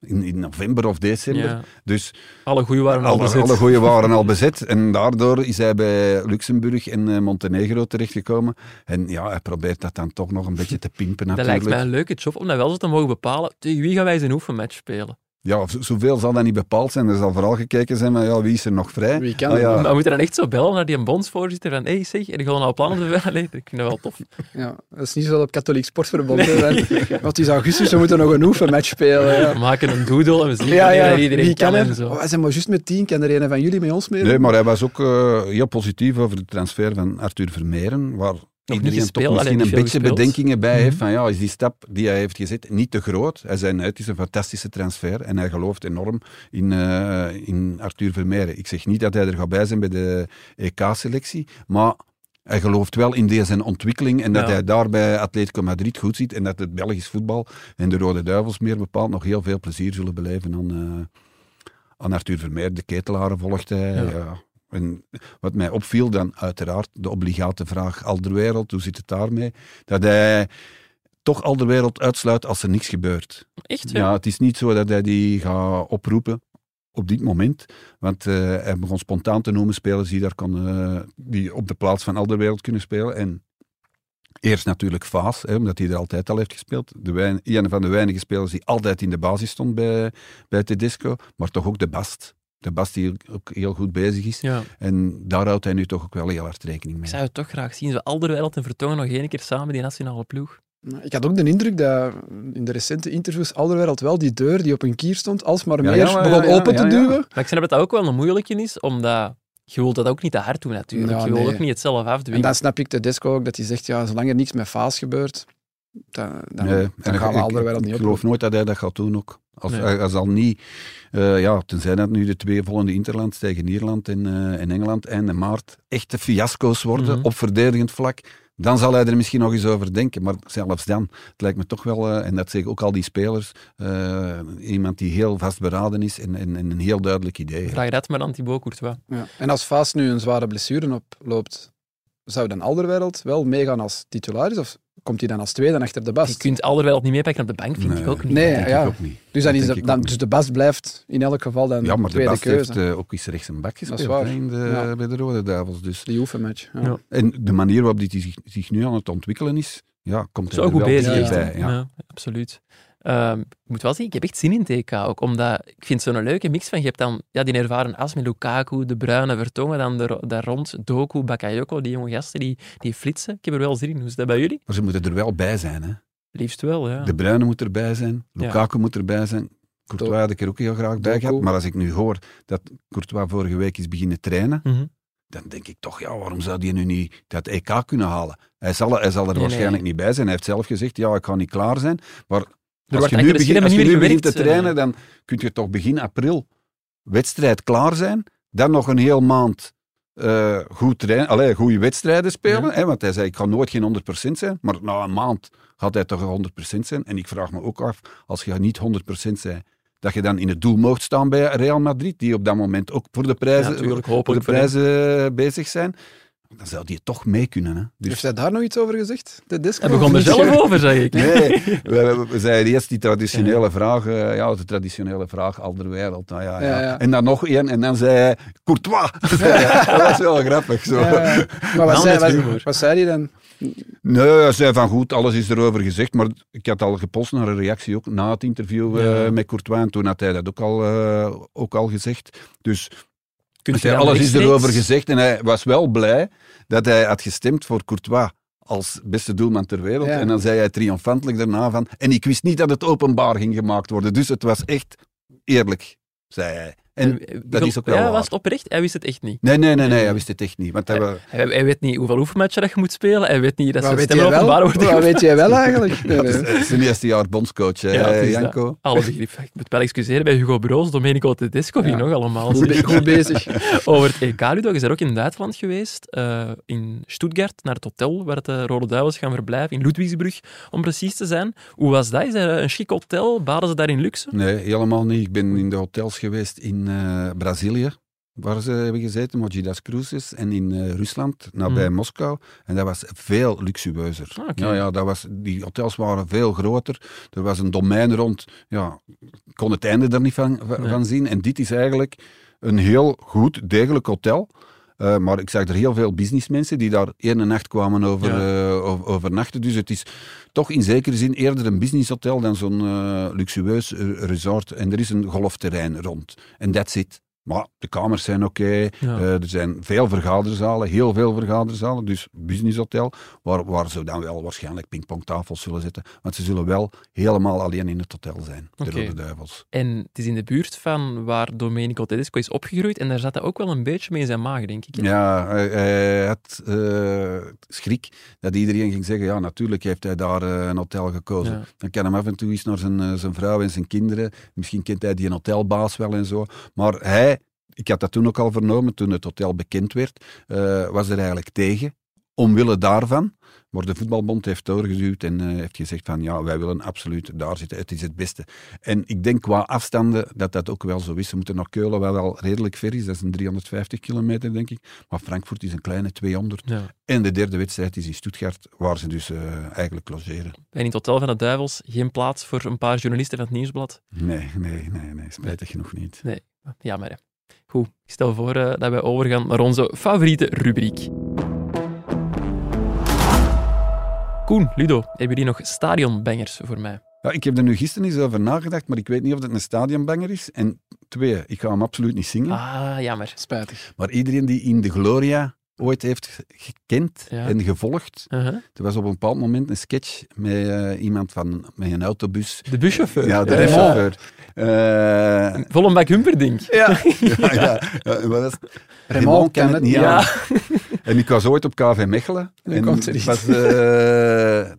in, in november of december, Ja. dus Alle goeie waren al bezet. alle goeie waren al bezet. En daardoor is hij bij Luxemburg en eh, Montenegro terechtgekomen. En ja, hij probeert dat dan toch nog een beetje te pimpen Dat natuurlijk. lijkt mij een leuke job om dat wel zo te mogen bepalen. Tegen wie gaan wij een oefenmatch spelen? Ja, zoveel zal dat niet bepaald zijn. Er zal vooral gekeken zijn van ja, wie is er nog vrij. Wie kan Ah, ja. Maar we moeten dan echt zo bellen naar die bondsvoorzitter van hey zeg, er gewoon al plannen op de Allee, Ik vind dat wel tof. Ja, dat is niet zo op katholiek sportverbond. hè, Want het is augustus, we moeten nog een oefenmatch spelen. Ja. We maken een doodle en we zien Ja, ja, dat iedereen wie kan en zo. Oh, wij zijn maar juist met tien. Kan er een van jullie met ons mee? Nee, maar hij was ook eh, heel positief over de transfer van Arthur Vermeeren, waar iedereen gespeeld, toch misschien niet een beetje gespeeld. bedenkingen bij Mhm. heeft van ja, is die stap die hij heeft gezet niet te groot? Hij zei, nee, het is een fantastische transfer en hij gelooft enorm in, eh, in Arthur Vermeeren. Ik zeg niet dat hij er gaat bij zijn bij de EK-selectie, maar hij gelooft wel in deze ontwikkeling en dat Ja. hij daar bij Atletico Madrid goed ziet en dat het Belgisch voetbal en de Rode Duivels meer bepaald nog heel veel plezier zullen beleven aan, eh, aan Arthur Vermeer. De ketelaren volgt hij. Ja. ja. En wat mij opviel, dan uiteraard de obligate vraag Alderwereld, hoe zit het daarmee? Dat hij toch Alderwereld uitsluit als er niks gebeurt. Echt, ja? Ja, het is niet zo dat hij die gaat oproepen op dit moment. Want eh, hij begon spontaan te noemen spelers die, daar kon, eh, die op de plaats van Alderwereld kunnen spelen. En eerst natuurlijk Vaas, hè, omdat hij er altijd al heeft gespeeld. De wijn, een van de weinige spelers die altijd in de basis stond bij, bij Tedesco. Maar toch ook de Bast. De Bast die ook heel goed bezig is. Ja. En daar houdt hij nu toch ook wel heel hard rekening Ik mee. zou het toch graag zien. Zo Alderweireld en Vertongen nog één keer samen die nationale ploeg. Nou, Ik had ook de indruk dat in de recente interviews Alderwereld wel die deur die op een kier stond, alsmaar Ja, meer ja, begon ja, ja, open te ja, ja. duwen. Maar ik snap dat dat ook wel een moeilijke is, omdat je wilt dat ook niet te hard doen natuurlijk. Ja, je wilt nee. ook niet het zelf En afdwingen. dan snap ik de Desco ook dat hij zegt, ja, zolang er niks met Faas gebeurt, dan, dan, Nee, dan en gaan we ik- Alderwereld ik, niet ik op. geloof nooit dat hij dat gaat doen ook. Als, Nee. hij, hij zal niet, eh, ja, tenzij dat nu de twee volgende interlands tegen Ierland en, eh, en Engeland einde maart echte fiasco's worden Mhm. op verdedigend vlak, dan zal hij er misschien nog eens over denken. Maar zelfs dan, het lijkt me toch wel, eh, en dat zeggen ook al die spelers, eh, iemand die heel vastberaden is en, en, en een heel duidelijk idee heeft. Vraag dat maar aan Thibaut Courtois. Ja. En als Faas nu een zware blessure oploopt, zou dan Alderwereld wel meegaan als titularis? Of komt hij dan als tweede achter de Je Bast? kunt Alderweireld niet meepakken op de bank, vind Nee. ik ook niet. Nee, ja. ik ook niet. Dus, dan Dat is de, dan, dus de Bast blijft in elk geval dan Ja, maar de tweede Bast keuze. heeft eh, ook eens rechts een bak is gespeeld in de, Ja. bij de Rode Duivels. Dus. Die oefenmatch. Ja. Ja. En de manier waarop die zich, zich nu aan het ontwikkelen is, ja, komt Zo er goed wel bezig. ja, echt, bij. Ja, absoluut. Ehm, ik moet wel zeggen, ik heb echt zin in TK ook, omdat ik vind zo'n leuke mix van, je hebt dan ja, die ervaren as met Lukaku, De Bruyne, Vertongen, dan er, daar rond Doku, Bakayoko, die jonge gasten, die, die flitsen. Ik heb er wel zin in. Hoe is dat bij jullie? Maar ze moeten er wel bij zijn. Hè. Liefst wel, ja. De Bruyne moet erbij zijn, Ja. Lukaku moet erbij zijn. Courtois had ik er ook heel graag bij gehad. Maar als ik nu hoor dat Courtois vorige week is beginnen trainen, Mhm. dan denk ik toch, ja, waarom zou die nu niet dat EK kunnen halen? Hij zal, hij zal er Nee, waarschijnlijk nee. niet bij zijn. Hij heeft zelf gezegd, ja, ik ga niet klaar zijn. Maar als je nu, begint, als je nu begint te trainen, eh. dan kun je toch begin april wedstrijd klaar zijn. Dan nog een heel maand eh, goed trainen, allee, goede wedstrijden spelen. Ja. Hè, want hij zei, ik ga nooit geen 100% zijn. Maar na een maand gaat hij toch 100% zijn. En ik vraag me ook af, als je niet 100% bent, dat je dan in het doel mocht staan bij Real Madrid, die op dat moment ook voor de prijzen, Ja, voor de prijzen bezig zijn. Dan zou die toch mee kunnen. Hè. Dus- Heeft hij daar nog iets over gezegd? De Desco? Hij begon er zelf over, zeg ik. Nee, we, we, we zeiden eerst die traditionele vraag, eh, ja, de traditionele vraag Alderwereld. Nou, ja, ja. Ja, ja. En dan nog één, en dan zei hij Courtois. Ja, dat was wel grappig. Zo. Ja, maar wat zei, wat, zei hij dan? Nee, hij zei van goed, alles is erover gezegd. Maar ik had al gepost naar een reactie ook na het interview Ja. eh, met Courtois. En toen had hij dat ook al, eh, ook al gezegd. Dus Kunt hij alles is erover gezegd. En hij was wel blij dat hij had gestemd voor Courtois als beste doelman ter wereld. Ja. En dan zei hij triomfantelijk daarna van... En ik wist niet dat het openbaar ging gemaakt worden. Dus het was echt eerlijk, zei hij. En Eh, dat is ook wel Ja, waar. was het oprecht? Hij wist het echt niet. Nee, nee, nee, nee, hij wist het echt niet. Want hij, wa- Hij, hij weet niet hoeveel oefenmatchen dat je moet spelen. Hij weet niet dat weet stemmen openbaar worden Wat weet jij wel eigenlijk? Nee, nee. Het is zijn eerste jaar bondscoach, Ja, is Janko. dat. Alle begrip. Ik moet wel excuseren bij Hugo Broos, Domenico Tedesco, wie Ja. nog allemaal. Goed, goed bezig. Over het EK, Ludo. Je bent ook in Duitsland geweest, eh, in Stuttgart, naar het hotel waar de Rode Duivels gaan verblijven, in Ludwigsbrug, om precies te zijn. Hoe was dat? Is dat een chic hotel? Baden ze daar in luxe? Nee, helemaal niet. Ik ben in de hotels geweest in eh, Brazilië, waar ze hebben gezeten, Mojidas Cruises, en in eh, Rusland, nabij Hmm. Moskou. En dat was veel luxueuzer. Ah, ja, ja, dat was, die hotels waren veel groter. Er was een domein rond. Ja, ik kon het einde er niet van, van, Nee. van zien. En dit is eigenlijk een heel goed, degelijk hotel. Eh, maar ik zag er heel veel businessmensen die daar één nacht kwamen over, Ja. eh, over, overnachten. Dus het is toch in zekere zin eerder een businesshotel dan zo'n eh, luxueus resort. En er is een golfterrein rond. En that's it. Maar de kamers zijn oké. Ja. Eh, er zijn veel vergaderzalen, heel veel vergaderzalen. Dus businesshotel, waar, waar ze dan wel waarschijnlijk pingpongtafels zullen zetten. Want ze zullen wel helemaal alleen in het hotel zijn, de. Rode Duivels. En het is in de buurt van waar Domenico Tedesco is opgegroeid en daar zat hij ook wel een beetje mee in zijn maag, denk ik. hè? Ja, hij, hij had eh, schrik dat iedereen ging zeggen, ja, natuurlijk heeft hij daar eh, een hotel gekozen. Ja. Dan kan hem af en toe eens naar zijn, zijn vrouw en zijn kinderen. Misschien kent hij die een hotelbaas wel en zo. Maar hij, ik had dat toen ook al vernomen, toen het hotel bekend werd, eh, was er eigenlijk tegen. Omwille daarvan. Maar de voetbalbond heeft doorgeduwd en eh, heeft gezegd van ja, wij willen absoluut daar zitten. Het is het beste. En ik denk qua afstanden dat dat ook wel zo is. Ze moeten naar Keulen, wat wel redelijk ver is. Dat is een 350 kilometer, denk ik. Maar Frankfurt is een kleine 200. Ja. En de derde wedstrijd is in Stuttgart, waar ze dus eh, eigenlijk logeren. En in het hotel van de Duivels geen plaats voor een paar journalisten van het Nieuwsblad. Nee, nee, nee, nee. Spijtig genoeg niet. Nee, jammer. hè. Goed, ik stel voor eh, dat wij overgaan naar onze favoriete rubriek. Koen, Ludo, hebben jullie nog stadionbangers voor mij? Ja, ik heb er nu gisteren eens over nagedacht, maar ik weet niet of het een stadionbanger is. En twee, ik ga hem absoluut niet zingen. Ah, jammer. Spijtig. Maar iedereen die in de Gloria ooit heeft ge- gekend Ja. en gevolgd. Uh-huh. Er was op een bepaald moment een sketch met eh, iemand van met een autobus. De buschauffeur. Ja, de Raymond. buschauffeur. Eh, Vol een bak humperdink. Ja. ja, ja, ja, het? Raymond kan het niet aan. Ja. En ik was ooit op KV Mechelen. Nu en komt er was, eh,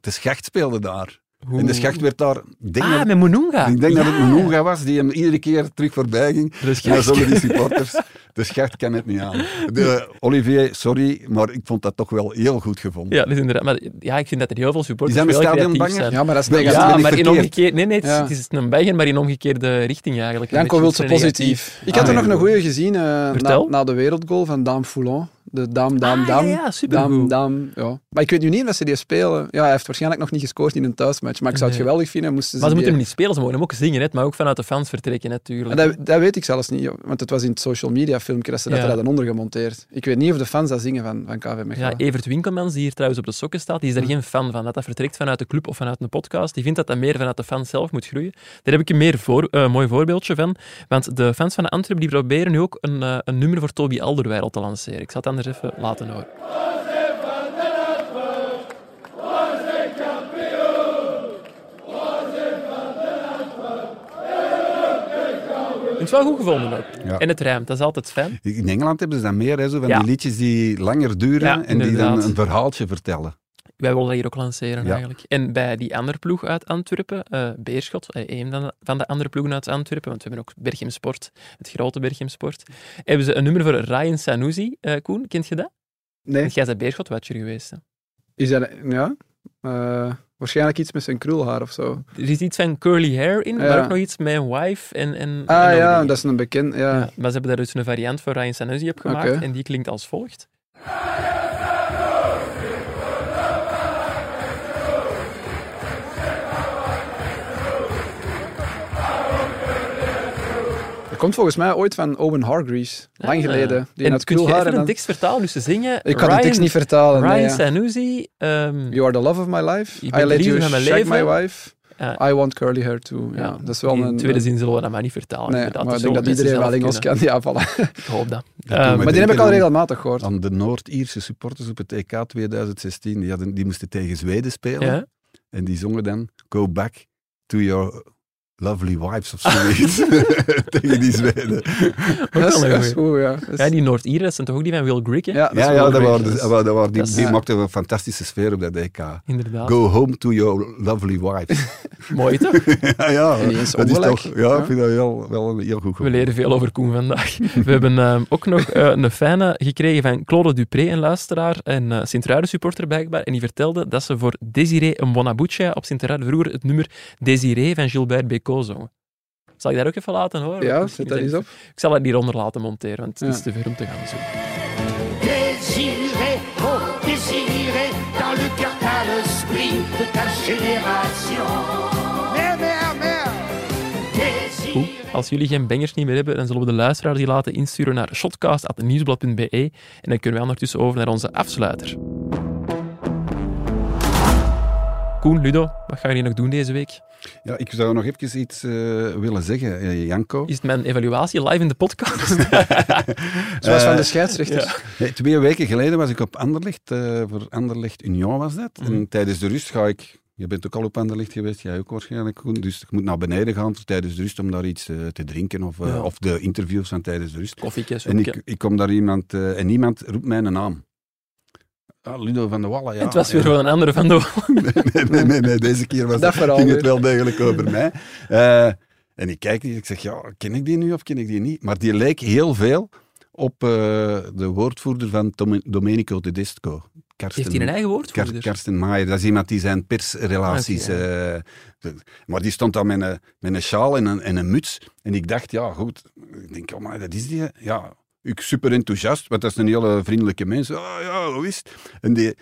de schacht speelde daar. En de schacht werd daar... Ik denk, Ah, dat, met Mununga. ik denk dat het Ja. Mununga was, die hem iedere keer terug voorbij ging. De En schacht. dan zullen die supporters... De schacht kan het niet aan. De, Olivier, sorry, maar ik vond dat toch wel heel goed gevonden. Ja, dat is inderdaad. Maar ja, ik vind dat er heel veel supporters Is dat een stadionbanger? Ja, maar dat is ben Ja, maar in verkeerd? omgekeerd... Nee, nee, het, is- Ja. het is een bagger, maar in omgekeerde richting eigenlijk. Janko wil ze positief. Ik had er Ah, nog een goeie gezien eh, na, de wereldgoal van Dame Foulon. De Dame, Dame, Ah, Dame. ja, ja, supergoed. Dame, Dame, ja. Maar ik weet nu niet of ze die spelen. Ja, hij heeft waarschijnlijk nog niet gescoord in een thuismatch. Maar ik zou het Nee. geweldig vinden moesten ze Maar ze die- moeten hem niet spelen, ze mogen hem ook zingen, hè, maar ook vanuit de fans vertrekken natuurlijk. Dat, dat weet ik zelfs niet, want het was in het social media filmpje dat ze dat Ja. er hadden ondergemonteerd. Ik weet niet of de fans dat zingen van, van KV Ja, Mechelen. Evert Winkelmans, die hier trouwens op de sokken staat, die is er geen fan van. Dat dat vertrekt vanuit de club of vanuit een podcast. Die vindt dat dat meer vanuit de fans zelf moet groeien. Daar heb ik een meer voor, eh, mooi voorbeeldje van. Want de fans van de Antwerpen die proberen nu ook een, eh, een nummer voor Toby Alderweireld te lanceren. Ik zal het anders even laten horen. Ik heb het wel goed gevonden ook. Ja. En het rijmt, dat is altijd fijn. In Engeland hebben ze dat meer, hè, zo van Ja. die liedjes die langer duren Ja, en die dan een verhaaltje vertellen. Wij willen dat hier ook lanceren Ja. eigenlijk. En bij die andere ploeg uit Antwerpen, eh, Beerschot, eh, een van de, andere ploegen uit Antwerpen, want we hebben ook Berchem Sport, het grote Berchem Sport, hebben ze een nummer voor Ryan Sanusi. Eh, Koen, kent je dat? Nee, Want Jij bent Beerschot-watcher geweest. Hè? is dat... Ja? Waarschijnlijk iets met zijn krulhaar of zo. Er is iets van curly hair in, Ja. maar ook nog iets met een wife en... en Ah en ja, dat is een bekend... Ja. Ja, maar ze hebben daar dus een variant voor Ryan Sanusi op gemaakt en die klinkt als volgt. Komt volgens mij ooit van Owen Hargreaves. Lang geleden. Die en kun je even en een dan- tekst vertalen? Dus ze zingen... Ik kan de Ryan- tekst niet vertalen. Ryan nee. Sanusi... ehm, You are the love of my life. I let de you van mijn my wife. I want curly hair too. Ja, dat is wel in een... tweede zin zullen we dat maar niet vertalen. Nee, maar ik Dat denk dat iedereen wel Engels kan. Ja, voilà. Ik hoop dat. me Maar die heb ik al regelmatig gehoord. Aan de Noord-Ierse supporters op het EK 2016, die, hadden, die moesten tegen Zweden spelen. ja? En die zongen dan Go back to your lovely wives of zoiets. tegen die Zweden. Dat is, een dat is goeie. goed, ja. Dat is- Ja, die Noord-Ieren, dat zijn toch ook die van Will Grigg, hè? ja, Ja, dat waren, Dat dat waren die, die ja. maakten een fantastische sfeer op dat EK. Inderdaad. Go home to your lovely wives. Mooi toch? ja, ja, En dat is toch, ja, Ja. ik vind dat heel, wel heel goed. We leren veel over Koen vandaag. We hebben ehm, ook nog eh, een fijne gekregen van Claude Dupré, een luisteraar en eh Sint-Truiden supporter blijkbaar. En die vertelde dat ze voor Desiree Mbonabucha op Sint-Truiden vroeger het nummer Desiree van Gilbert Bécaud Zal ik daar ook even laten horen? Ja, zet dat is eens op. Ik zal het hieronder laten monteren, want het is te ver om te gaan zoeken. Désiré, oh désiré, dans le cœur t'as l'esprit de ta génération. Mère, mère, mère. Désiré. Goed. Als jullie geen bangers niet meer hebben, dan zullen we de luisteraars die laten insturen naar shotcast.nieuwsblad.be en dan kunnen wij ondertussen over naar onze afsluiter. Koen, Ludo, wat gaan jullie nog doen deze week? Ja, ik zou nog even iets eh, willen zeggen, eh, Janko. Is het mijn evaluatie live in de podcast? Zoals van Eh, de scheidsrechters. Nee, twee weken geleden was ik op Anderlecht, eh, voor Anderlecht Union was dat. Mhm. En tijdens de rust ga ik, je bent ook al op Anderlecht geweest, jij ook waarschijnlijk, Koen. dus ik moet naar beneden gaan tijdens de rust om daar iets eh, te drinken of, eh, Ja. of de interviews van tijdens de rust. Koffiekjes, En ik, ik kom daar iemand, eh, en iemand roept mijn naam. Ah, Ludo van de Wallen, ja. het was weer gewoon een andere van de... nee, nee, nee, nee, deze keer was Dat verhaal ging het wel degelijk over mij. Eh, en ik kijk die, ik zeg, ja, ken ik die nu of ken ik die niet? Maar die leek heel veel op eh, de woordvoerder van Tom- Domenico Tedesco. Karsten, Heeft hij een eigen woord Kar- Karsten Maier, dat is iemand die zijn persrelaties... Ah, eh, de- maar die stond dan met een, met een sjaal en een, en een muts. En ik dacht, ja goed, ik denk, oh maar dat is die. Ja, ik super enthousiast, want dat is een hele vriendelijke mens. Ah ja, hoe is het? En die,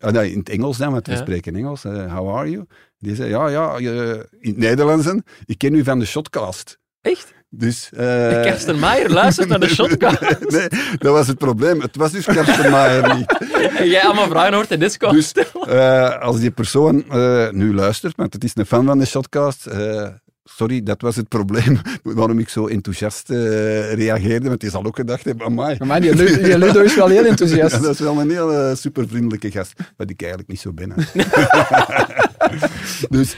ah, nee, in het Engels dan, want we Ja. spreken Engels. eh, how are you? Die zei, ja, ja, in het Nederlands. dan, Ik ken u van de Shotcast. Echt? Dus... eh, Kersten Maier luistert naar de shotcast. nee, dat was het probleem. Het was dus Karsten Maier niet. En jij allemaal vragen hoort in disco. Dus eh, als die persoon nu luistert, want het is een fan van de Shotcast, sorry, dat was het probleem waarom ik zo enthousiast eh, reageerde, want die zal ook gedacht hebben, amai. Maar die, Lu- die Ludo is wel heel enthousiast. Ja, dat is wel een heel eh, supervriendelijke gast, wat ik eigenlijk niet zo ben. dus,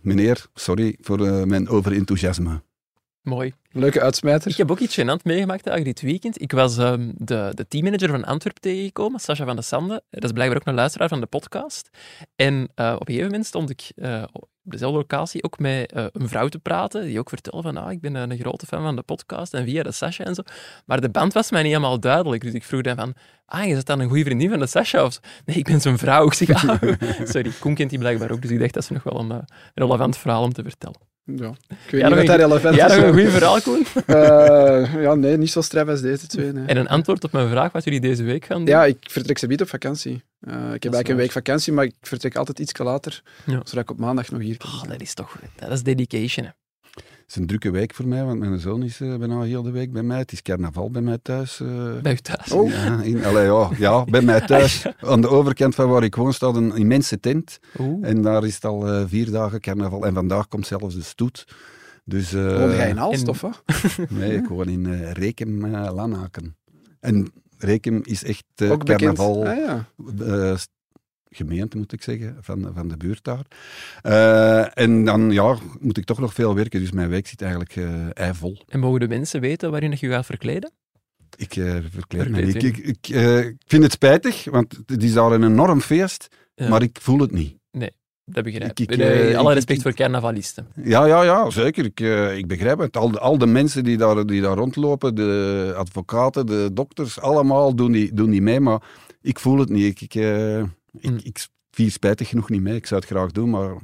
meneer, sorry voor eh, mijn overenthousiasme. Mooi. Leuke uitsmijter. Ik heb ook iets gênant meegemaakt eigenlijk dit weekend. Ik was ehm, de, de teammanager van Antwerpen tegengekomen, Sascha van de Sande. Dat is blijkbaar ook een luisteraar van de podcast. En eh, op een gegeven moment stond ik eh, op dezelfde locatie ook met eh, een vrouw te praten, die ook vertelde van, ah, ik ben een grote fan van de podcast en via de Sascha en zo. Maar de band was mij niet helemaal duidelijk. Dus ik vroeg dan van, ah, je bent dan een goede vriendin van de Sascha? Of? Nee, ik ben zijn vrouw. Ik zeg, ah, sorry, Koen kent die blijkbaar ook. Dus ik dacht, dat is nog wel een eh, relevant verhaal om te vertellen. Ja. Ik weet Ja, niet wat daar relevant Ja, is. nog een goed verhaal, Koen. Eh, ja, nee, niet zo straf als deze twee. Nee. En een antwoord op mijn vraag wat jullie deze week gaan doen? Ja, ik vertrek ze op vakantie. Eh, ik heb eigenlijk een week vakantie, maar ik vertrek altijd iets later, Ja. zodat ik op maandag nog hier kan Oh, dat is toch... Dat is dedication, hè. Het is een drukke week voor mij, want mijn zoon is eh, bijna heel de week bij mij. Het is carnaval bij mij thuis. eh. Bij u thuis. Oh. Ja, in, allee, ja, ja, bij mij thuis. Aan de overkant van waar ik woon staat een immense tent. Oeh. En daar is het al eh, vier dagen carnaval. En vandaag komt zelfs de stoet. Dus, eh, Woon jij in Aalst, en- of wat? Nee, ik woon in Rekem, Lanaken. En Rekem is echt bekend. carnaval Ah, ja. Gemeente, moet ik zeggen, van, van de buurt daar. Eh, en dan ja, moet ik toch nog veel werken, dus mijn week zit eigenlijk eh eivol. En mogen de mensen weten waarin je gaat verkleden? Ik uh, verkleed me niet. Ik, ik, vind het spijtig, want het is daar een enorm feest, Ja. maar ik voel het niet. Dat begrijp ik. Ik- Nee, alle respect ik- voor carnavalisten. Ja, ja, ja, zeker. Ik, ik begrijp het. Al de, al de mensen die daar, die daar rondlopen, de advocaten, de dokters, allemaal doen die, doen die mee, maar ik voel het niet. Ik, ik, ik, Hm. ik vier spijtig genoeg niet mee. Ik zou het graag doen, maar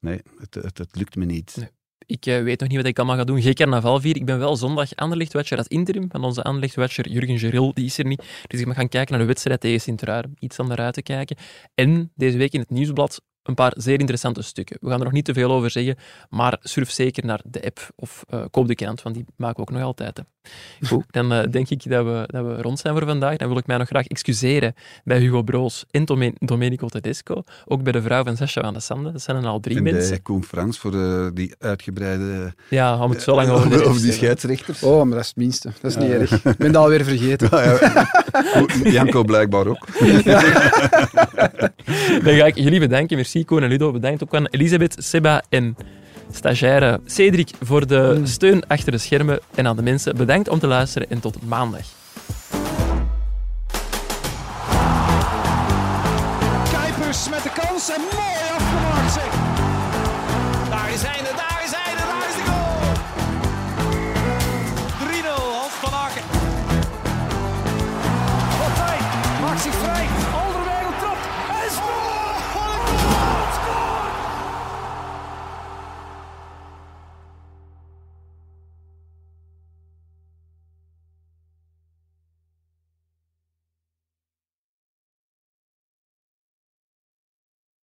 nee, het, het, het lukt me niet. Nee. Ik eh, weet nog niet wat ik allemaal ga doen. Geen carnaval vieren. Ik ben wel zondag Anderlecht-watcher, dat interim van onze Anderlecht-watcher Jurgen Geril, die is er niet. Dus ik mag gaan kijken naar de wedstrijd tegen Sint-Truiden. Iets aan uit te kijken. En deze week in het nieuwsblad een paar zeer interessante stukken. We gaan er nog niet te veel over zeggen, maar surf zeker naar de app of uh, koop de krant, want die maken we ook nog altijd. Hè. Goed, dan uh, denk ik dat we, dat we rond zijn voor vandaag. Dan wil ik mij nog graag excuseren bij Hugo Broos en Domenico Tedesco. Ook bij de vrouw van Sascha van de Sande. Dat zijn er al drie en mensen. En Koen Frans voor de, die uitgebreide... Ja, we het zo lang over, over die scheidsrechters. Oh, maar dat is het minste. Dat is niet erg. Ik ben dat alweer vergeten. Janko blijkbaar ook. Dan ga ik jullie bedanken. Merci, Koen en Ludo. Bedankt ook aan Elisabeth, Seba en stagiaire Cedric voor de steun achter de schermen. En aan de mensen, bedankt om te luisteren en tot maandag.